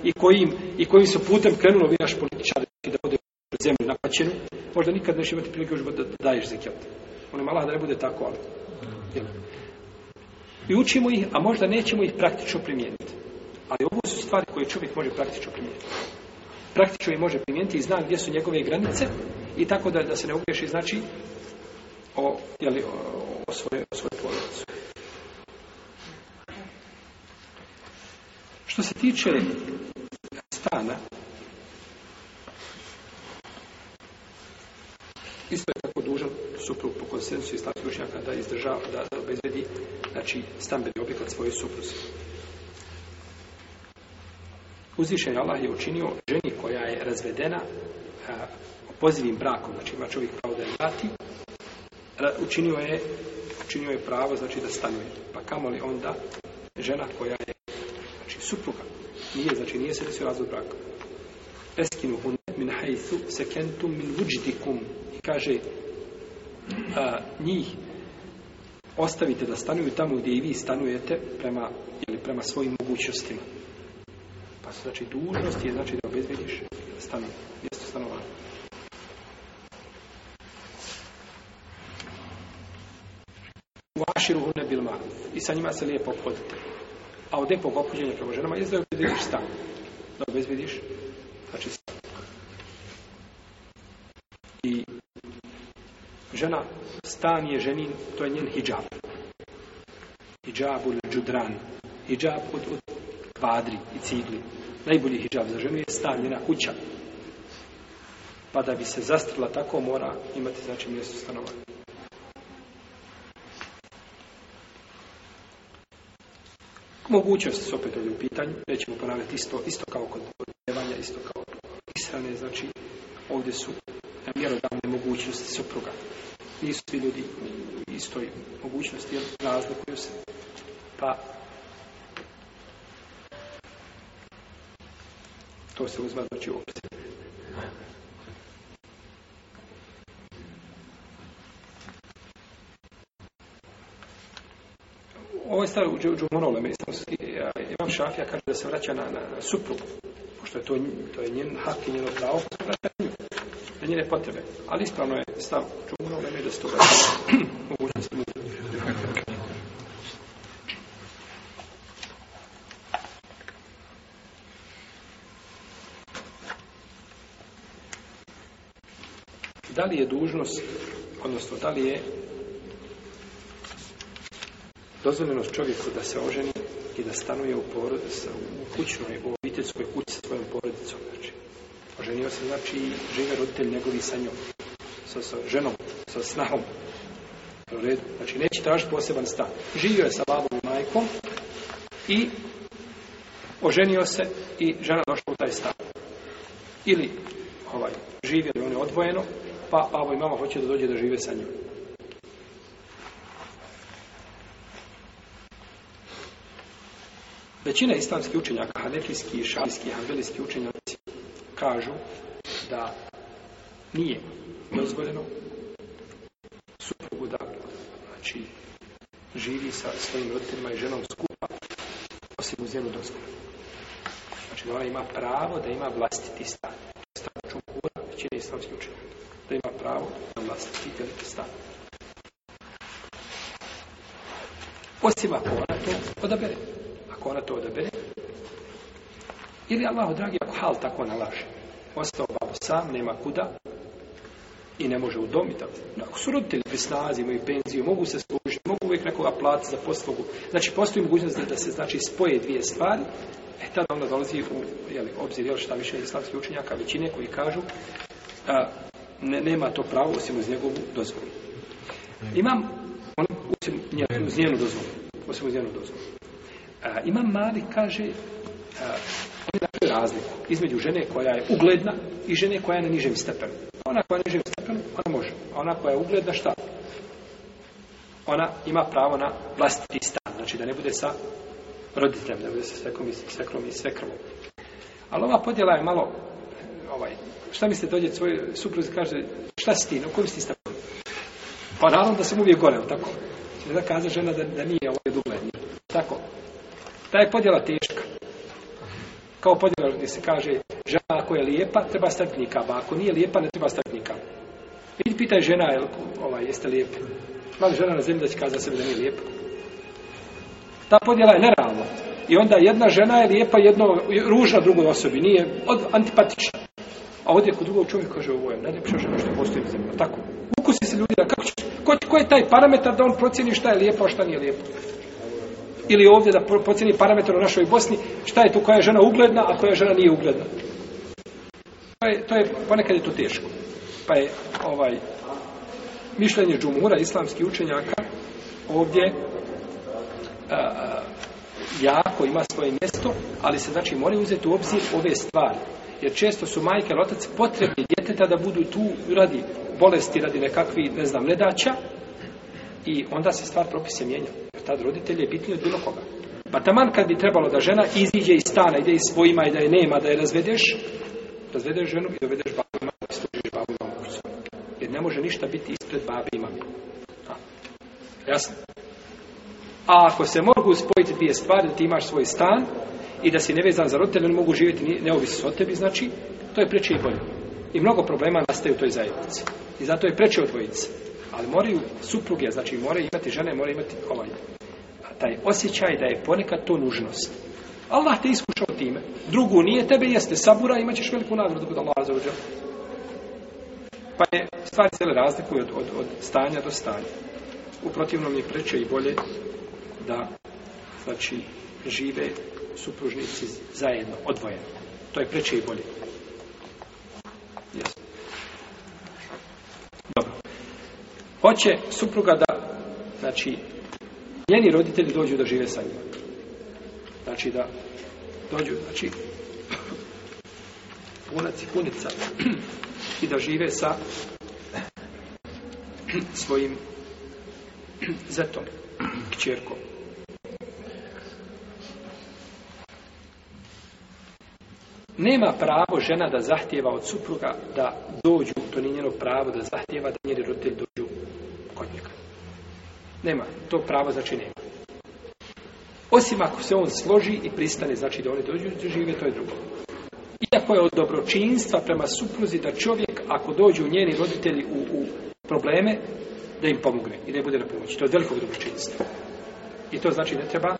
i, kojim, i kojim su putem krenulo vi naš političar možda nikad neće imati prilike još da daješ zekat. Ono mala da ne bude tako, ali. I učimo ih, a možda nećemo ih praktično primijeniti. Ali ovo su stvari koje čovjek može praktično primijeniti. Praktično ih može primijeniti i zna gdje su njegove granice i tako da, da se ne ugriješi, znači, o, jeli, o, svoje, o Što se tiče to po konsensu islamskih učenjaka da izdržava, da, da obezvedi znači, stambeni objekat svoje supruze. Uzvišen Allah je učinio ženi koja je razvedena a, pozivim brakom, znači ima čovjek pravo da je vrati, učinio je, učinio je pravo, znači da stanuje. Pa kamoli onda žena koja je, znači supruga, nije, znači nije se desio razvod braka. Eskinu min hajthu sekentum min I kaže, a, njih ostavite da stanuju tamo gdje i vi stanujete prema, ili prema svojim mogućnostima. Pa znači dužnost je znači da obezbediš stanu, mjesto stanovanja. Vaširu hune bil I sa njima se lijepo obhodite. A od lijepog opuđenja prema ženama je da obezbediš stan. Da obezbediš znači Žena, stan je ženin, to je njen hijab. Hijab u džudran. Hijab od, od kvadri i cigli. Najbolji hijab za ženu je stan njena kuća. Pa da bi se zastrla tako mora imati znači mjesto stanovanja. Mogućnosti su opet ovdje u pitanju, nećemo ponavljati isto, isto kao kod odjevanja, isto kao ishrane, znači ovdje su mjerodavne mogućnosti supruga nisu svi ljudi u istoj mogućnosti, jer razlikuju se. Pa, to se uzma znači u obzir. Ovo je stvar u Džumorole, imam šafija, kaže da se vraća na, na, suprugu, pošto je to, to je njen hak i njeno pravo, da njene potrebe. Ali ispravno je stav da li je dužnost, odnosno da li je dozvoljenost čovjeku da se oženi i da stanuje u, porodice, u kućnoj, u obiteljskoj kući sa svojom porodicom. Znači, oženio se, znači, žive roditelj njegovi sa njom, sa, sa ženom sa snahom. Znači, neće tražiti poseban stan. Živio je sa babom i majkom i oženio se i žena došla u taj stan. Ili ovaj, on je odvojeno, pa babo i mama hoće da dođe da žive sa njom. Većina islamskih učenjaka, hanefijski, šalijski, hanbelijski učenjaci kažu da nije dozvoljeno znači živi sa svojim roditeljima i ženom skupa, osim uz njenu dozvolu. Znači da ona ima pravo da ima vlastiti stan. Stan čukura, većina islamskih Da ima pravo na vlastiti veliki stan. Osim ako ona to odabere. Ako ona to odabere. Ili Allah, dragi, ako hal tako nalaže. Ostao babo sam, nema kuda, i ne može udomiti. Ako su roditelji pri snazi, imaju penziju, mogu se služiti, mogu uvijek nekoga platiti za poslugu. Znači, postoji mogućnost da, se znači spoje dvije stvari, e tada onda dolazi u jeli, obzir jel, šta više islamskih učenjaka, većine koji kažu a, nema to pravo osim uz njegovu dozvolu. Imam on, osim uz njenu dozvolu. Osim uz njenu dozvolu. A, imam mali kaže a, razliku između žene koja je ugledna i žene koja je na nižem stepenu. Ona koja je na nižem stepenu ženskom, ona može. A ona koja je ugledna, šta? Ona ima pravo na vlastiti stan. Znači da ne bude sa roditeljem, da ne bude sa svekom i, svekrom i svekrvom. Ali ova podjela je malo, ovaj, šta mi se dođe svoj i kaže, šta si ti, u kojim si Pa naravno da sam uvijek gore, tako? Znači da kaže žena da, da nije ovaj dugledni. Tako. Ta je podjela teška. Kao podjela gdje se kaže, žena ako je lijepa, treba statnika. nikaba. Ako nije lijepa, ne treba statnika. Vidi, pita žena, jel, ovaj, jeste lijepa? Mali žena na zemlji da će kazati sebi da nije lijepa. Ta podjela je nerealna. I onda jedna žena je lijepa, jedno ružna drugoj osobi, nije od, antipatična. A ovdje kod drugog čovjeka kaže ovo je najljepša žena što postoji na zemlji. Tako. Ukusi se ljudi da kako će, ko, ko, je taj parametar da on procjeni šta je lijepo, a šta nije lijepo. Ili ovdje da procjeni parametar u našoj Bosni, šta je tu koja je žena ugledna, a koja žena nije ugledna. To je, to je ponekad je to teško. Pa je ovaj mišljenje džumura islamskih učenjaka ovdje jako ima svoje mjesto, ali se znači moraju uzeti u obzir ove stvari. Jer često su majke ili otac potrebni djeteta da budu tu radi bolesti, radi nekakvih, ne znam, nedaća i onda se stvar propise mijenja. Jer tad roditelj je bitniji od bilo koga. Pa taman kad bi trebalo da žena iziđe iz stana, ide iz svojima i da je nema, da je razvedeš, razvedeš ženu i dovedeš babu ne može ništa biti ispred babi i jasno? A ako se mogu spojiti dvije stvari, da ti imaš svoj stan i da si nevezan za roditelje, oni mogu živjeti neovisno o tebi, znači, to je preče i bolje. I mnogo problema nastaje u toj zajednici. I zato je preče odvojice. Ali moraju supruge, znači moraju imati žene, moraju imati ovaj, taj osjećaj da je ponekad to nužnost. Allah te iskušao time. Drugu nije tebe, jeste sabura, imat ćeš veliku nagradu kod Allah pa je stvar se razlikuje od, od, od, stanja do stanja. U protivnom je preče i bolje da znači, žive supružnici zajedno, odvojeno. To je preče i bolje. Dobro. Hoće supruga da, znači, njeni roditelji dođu da žive sa njima. Znači da dođu, znači, punac i punica i da žive sa svojim zetom, kćerkom. Nema pravo žena da zahtjeva od supruga da dođu, to nije njeno pravo da zahtjeva da njeni roditelj dođu kod njega. Nema, to pravo znači nema. Osim ako se on složi i pristane, znači da oni dođu, žive, to je drugo. Iako je od dobročinstva prema supruzi da čovjek, ako dođu njeni roditelji u, u probleme, da im pomogne i da bude na pomoći. To je od velikog I to znači ne treba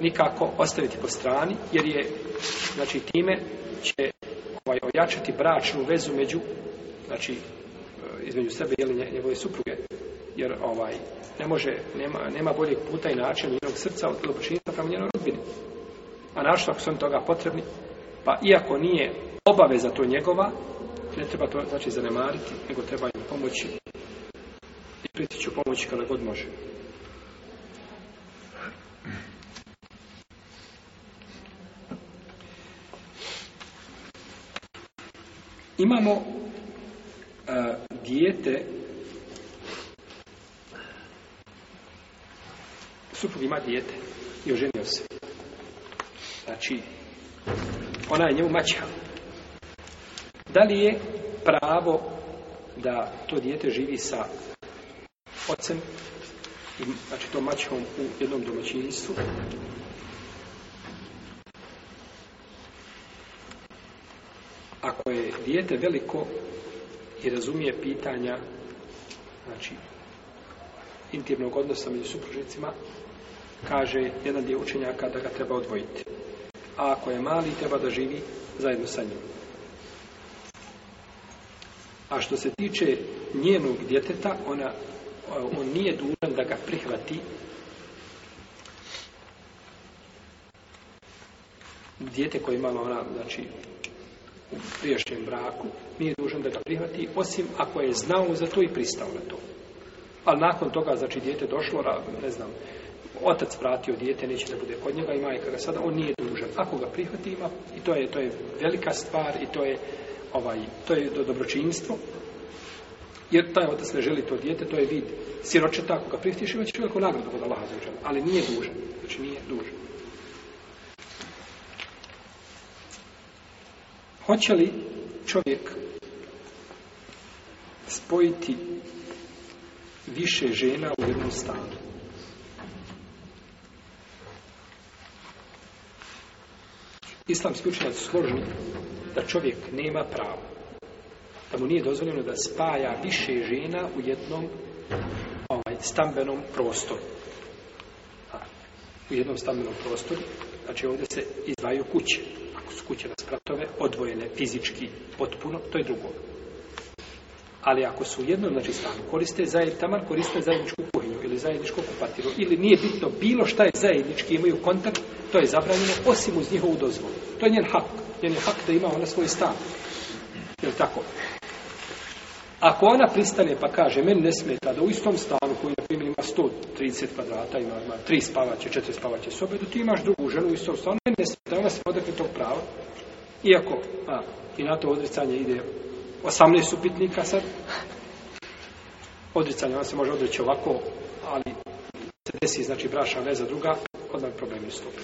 nikako ostaviti po strani, jer je, znači, time će ovaj, ojačati bračnu vezu među, znači, eh, između sebe i njegove supruge. Jer ovaj, ne može, nema, nema boljeg puta i načina njenog srca od dobročinstva prema njenoj rodbini. A našto ako su oni toga potrebni, pa iako nije obaveza to njegova, ne treba to znači zanemariti, nego treba im pomoći i ću pomoći kada god može. Imamo e, dijete suprug ima dijete i oženio se. Znači, ona je njemu mačka. Da li je pravo da to dijete živi sa ocem, znači to mačkom u jednom domaćinstvu, ako je dijete veliko i razumije pitanja znači intimnog odnosa među supružnicima kaže jedan dio učenjaka da ga treba odvojiti a ako je mali, treba da živi zajedno sa njim. A što se tiče njenog djeteta, ona, on nije dužan da ga prihvati dijete koje imala ona, znači, u priješnjem braku, nije dužan da ga prihvati, osim ako je znao za to i pristao na to. Ali nakon toga, znači, dijete došlo, ne znam, otac vratio dijete, neće da bude kod njega i majka ga sada, on nije dužan. Ako ga prihvati ima, i to je, to je velika stvar i to je, ovaj, to je do dobročinstvo, jer taj otac ne želi to dijete, to je vid siročeta, ako ga prihvatiš imaće veliku nagradu kod Allaha ali nije dužan, znači nije dužan. Hoće li čovjek spojiti više žena u jednom stanu? islamski učinjaci da čovjek nema pravo. Da mu nije dozvoljeno da spaja više žena u jednom ovaj, stambenom prostoru. U jednom stambenom prostoru, znači ovdje se izdvaju kuće. Ako su kuće na spratove, odvojene fizički potpuno, to je drugo. Ali ako su u jednom, znači stanu, koriste zajedno, tamar koriste zajedničku zajedničko kupatilo. Ili nije bitno bilo šta je zajednički, imaju kontakt, to je zabranjeno, osim uz njihovu dozvolu. To je njen hak. Njen je hak da ima ona svoj stan. Jel tako? Ako ona pristane pa kaže, meni ne smeta da u istom stanu koji na primjer ima 130 kvadrata, ima, ima tri spavaće, 4 spavaće sobe, da ti imaš drugu ženu u istom stanu, meni ne smeta, ona se odrekne tog prava. Iako, a, i na to odricanje ide 18 upitnika sad, odricanje, ona se može odreći ovako, ali se desi, znači, braša veza druga, odmah problem istupi.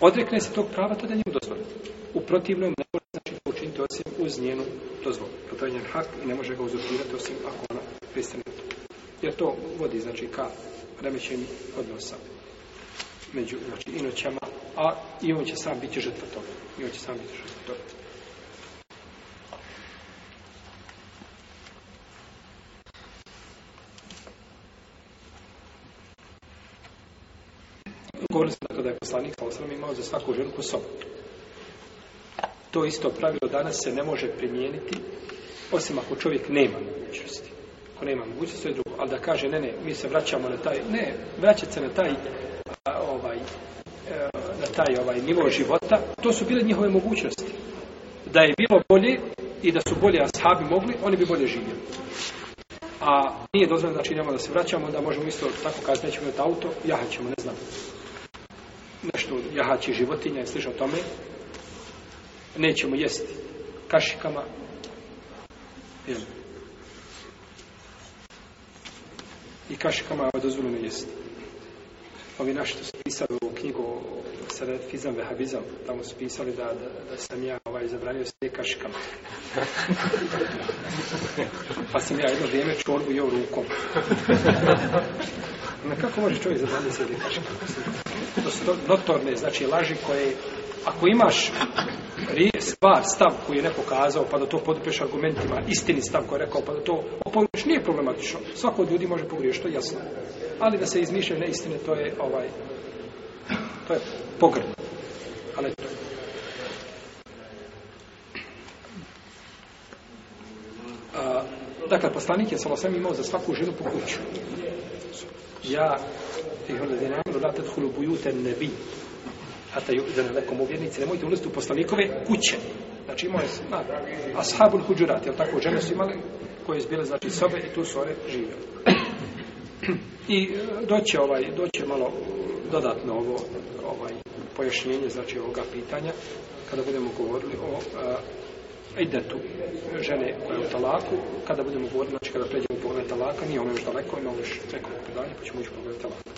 Odrekne se tog prava, to da njemu U protivnom ne može znači učiniti osim uz njenu dozvolu. To, je njen hak i ne može ga uzurpirati osim ako ona pristane to. Jer to vodi znači ka remećenju odnosa među znači, inoćama, a i on će sam biti žrtva toga. I on će sam biti žrtva toga. Govorili smo da je poslanik sa imao za svaku ženu po To isto pravilo danas se ne može primijeniti, osim ako čovjek nema mogućnosti. Ako nema mogućnosti, drugo. Ali da kaže, ne, ne, mi se vraćamo na taj, ne, vraćat se na taj, ovaj, e, na taj ovaj nivo života, to su bile njihove mogućnosti. Da je bilo bolje i da su bolje ashabi mogli, oni bi bolje živjeli. A nije dozvoljeno, znači, činimo da se vraćamo, da možemo isto tako kazati, nećemo imati auto, jahat ćemo, ne znam, nešto jahači životinja i slično tome, nećemo jesti kašikama. Jel? I kašikama ovo dozvoljeno jesti. Ovi naši što su pisali u knjigu Sredfizam, Vehabizam, tamo su pisali da, da, sam ja ovaj, zabranio sve kašikama. pa sam ja jedno vrijeme čorbu jeo rukom. Na kako može čovjek zabraniti sve kašikama? To su notorne, znači, laži koje, ako imaš stvar, stav koji je ne pokazao pa da to podupeš argumentima, istini stav koji je rekao, pa da to opovrš, nije problematično. Svako od ljudi može pogriješiti, to je jasno. Ali da se izmišlja neistine, to je ovaj, to je pogreno. Ali to dakle, poslanik je sam imao za svaku ženu po kuću. Ja, tih oladina, ne bi, a nabi. Hata yu'zan lakum uvjernici, nemojte ulaziti u poslanikove kuće. Znači imao je, na, ashabul huđurat, jel tako, žene su imali koje su bile, znači, sobe i tu su one živjeli. I e, doće ovaj, doće malo dodatno ovo, ovaj, pojašnjenje, znači, ovoga pitanja, kada budemo govorili o e, idetu žene koja je u talaku, kada budemo govorili, znači kada pređemo pogled talaka, nije ono još daleko, imamo još nekoliko predanja, pa ćemo ići pogled talaka.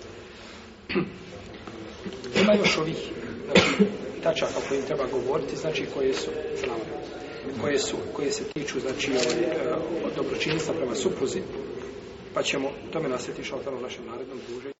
Ima još ovih znači, tačaka o kojim treba govoriti, znači koje su, znamo, koje, su, koje se tiču, znači, od ovaj, e, dobročinstva prema supruzi, pa ćemo tome nasjetiti šaltano u našem narednom druženju.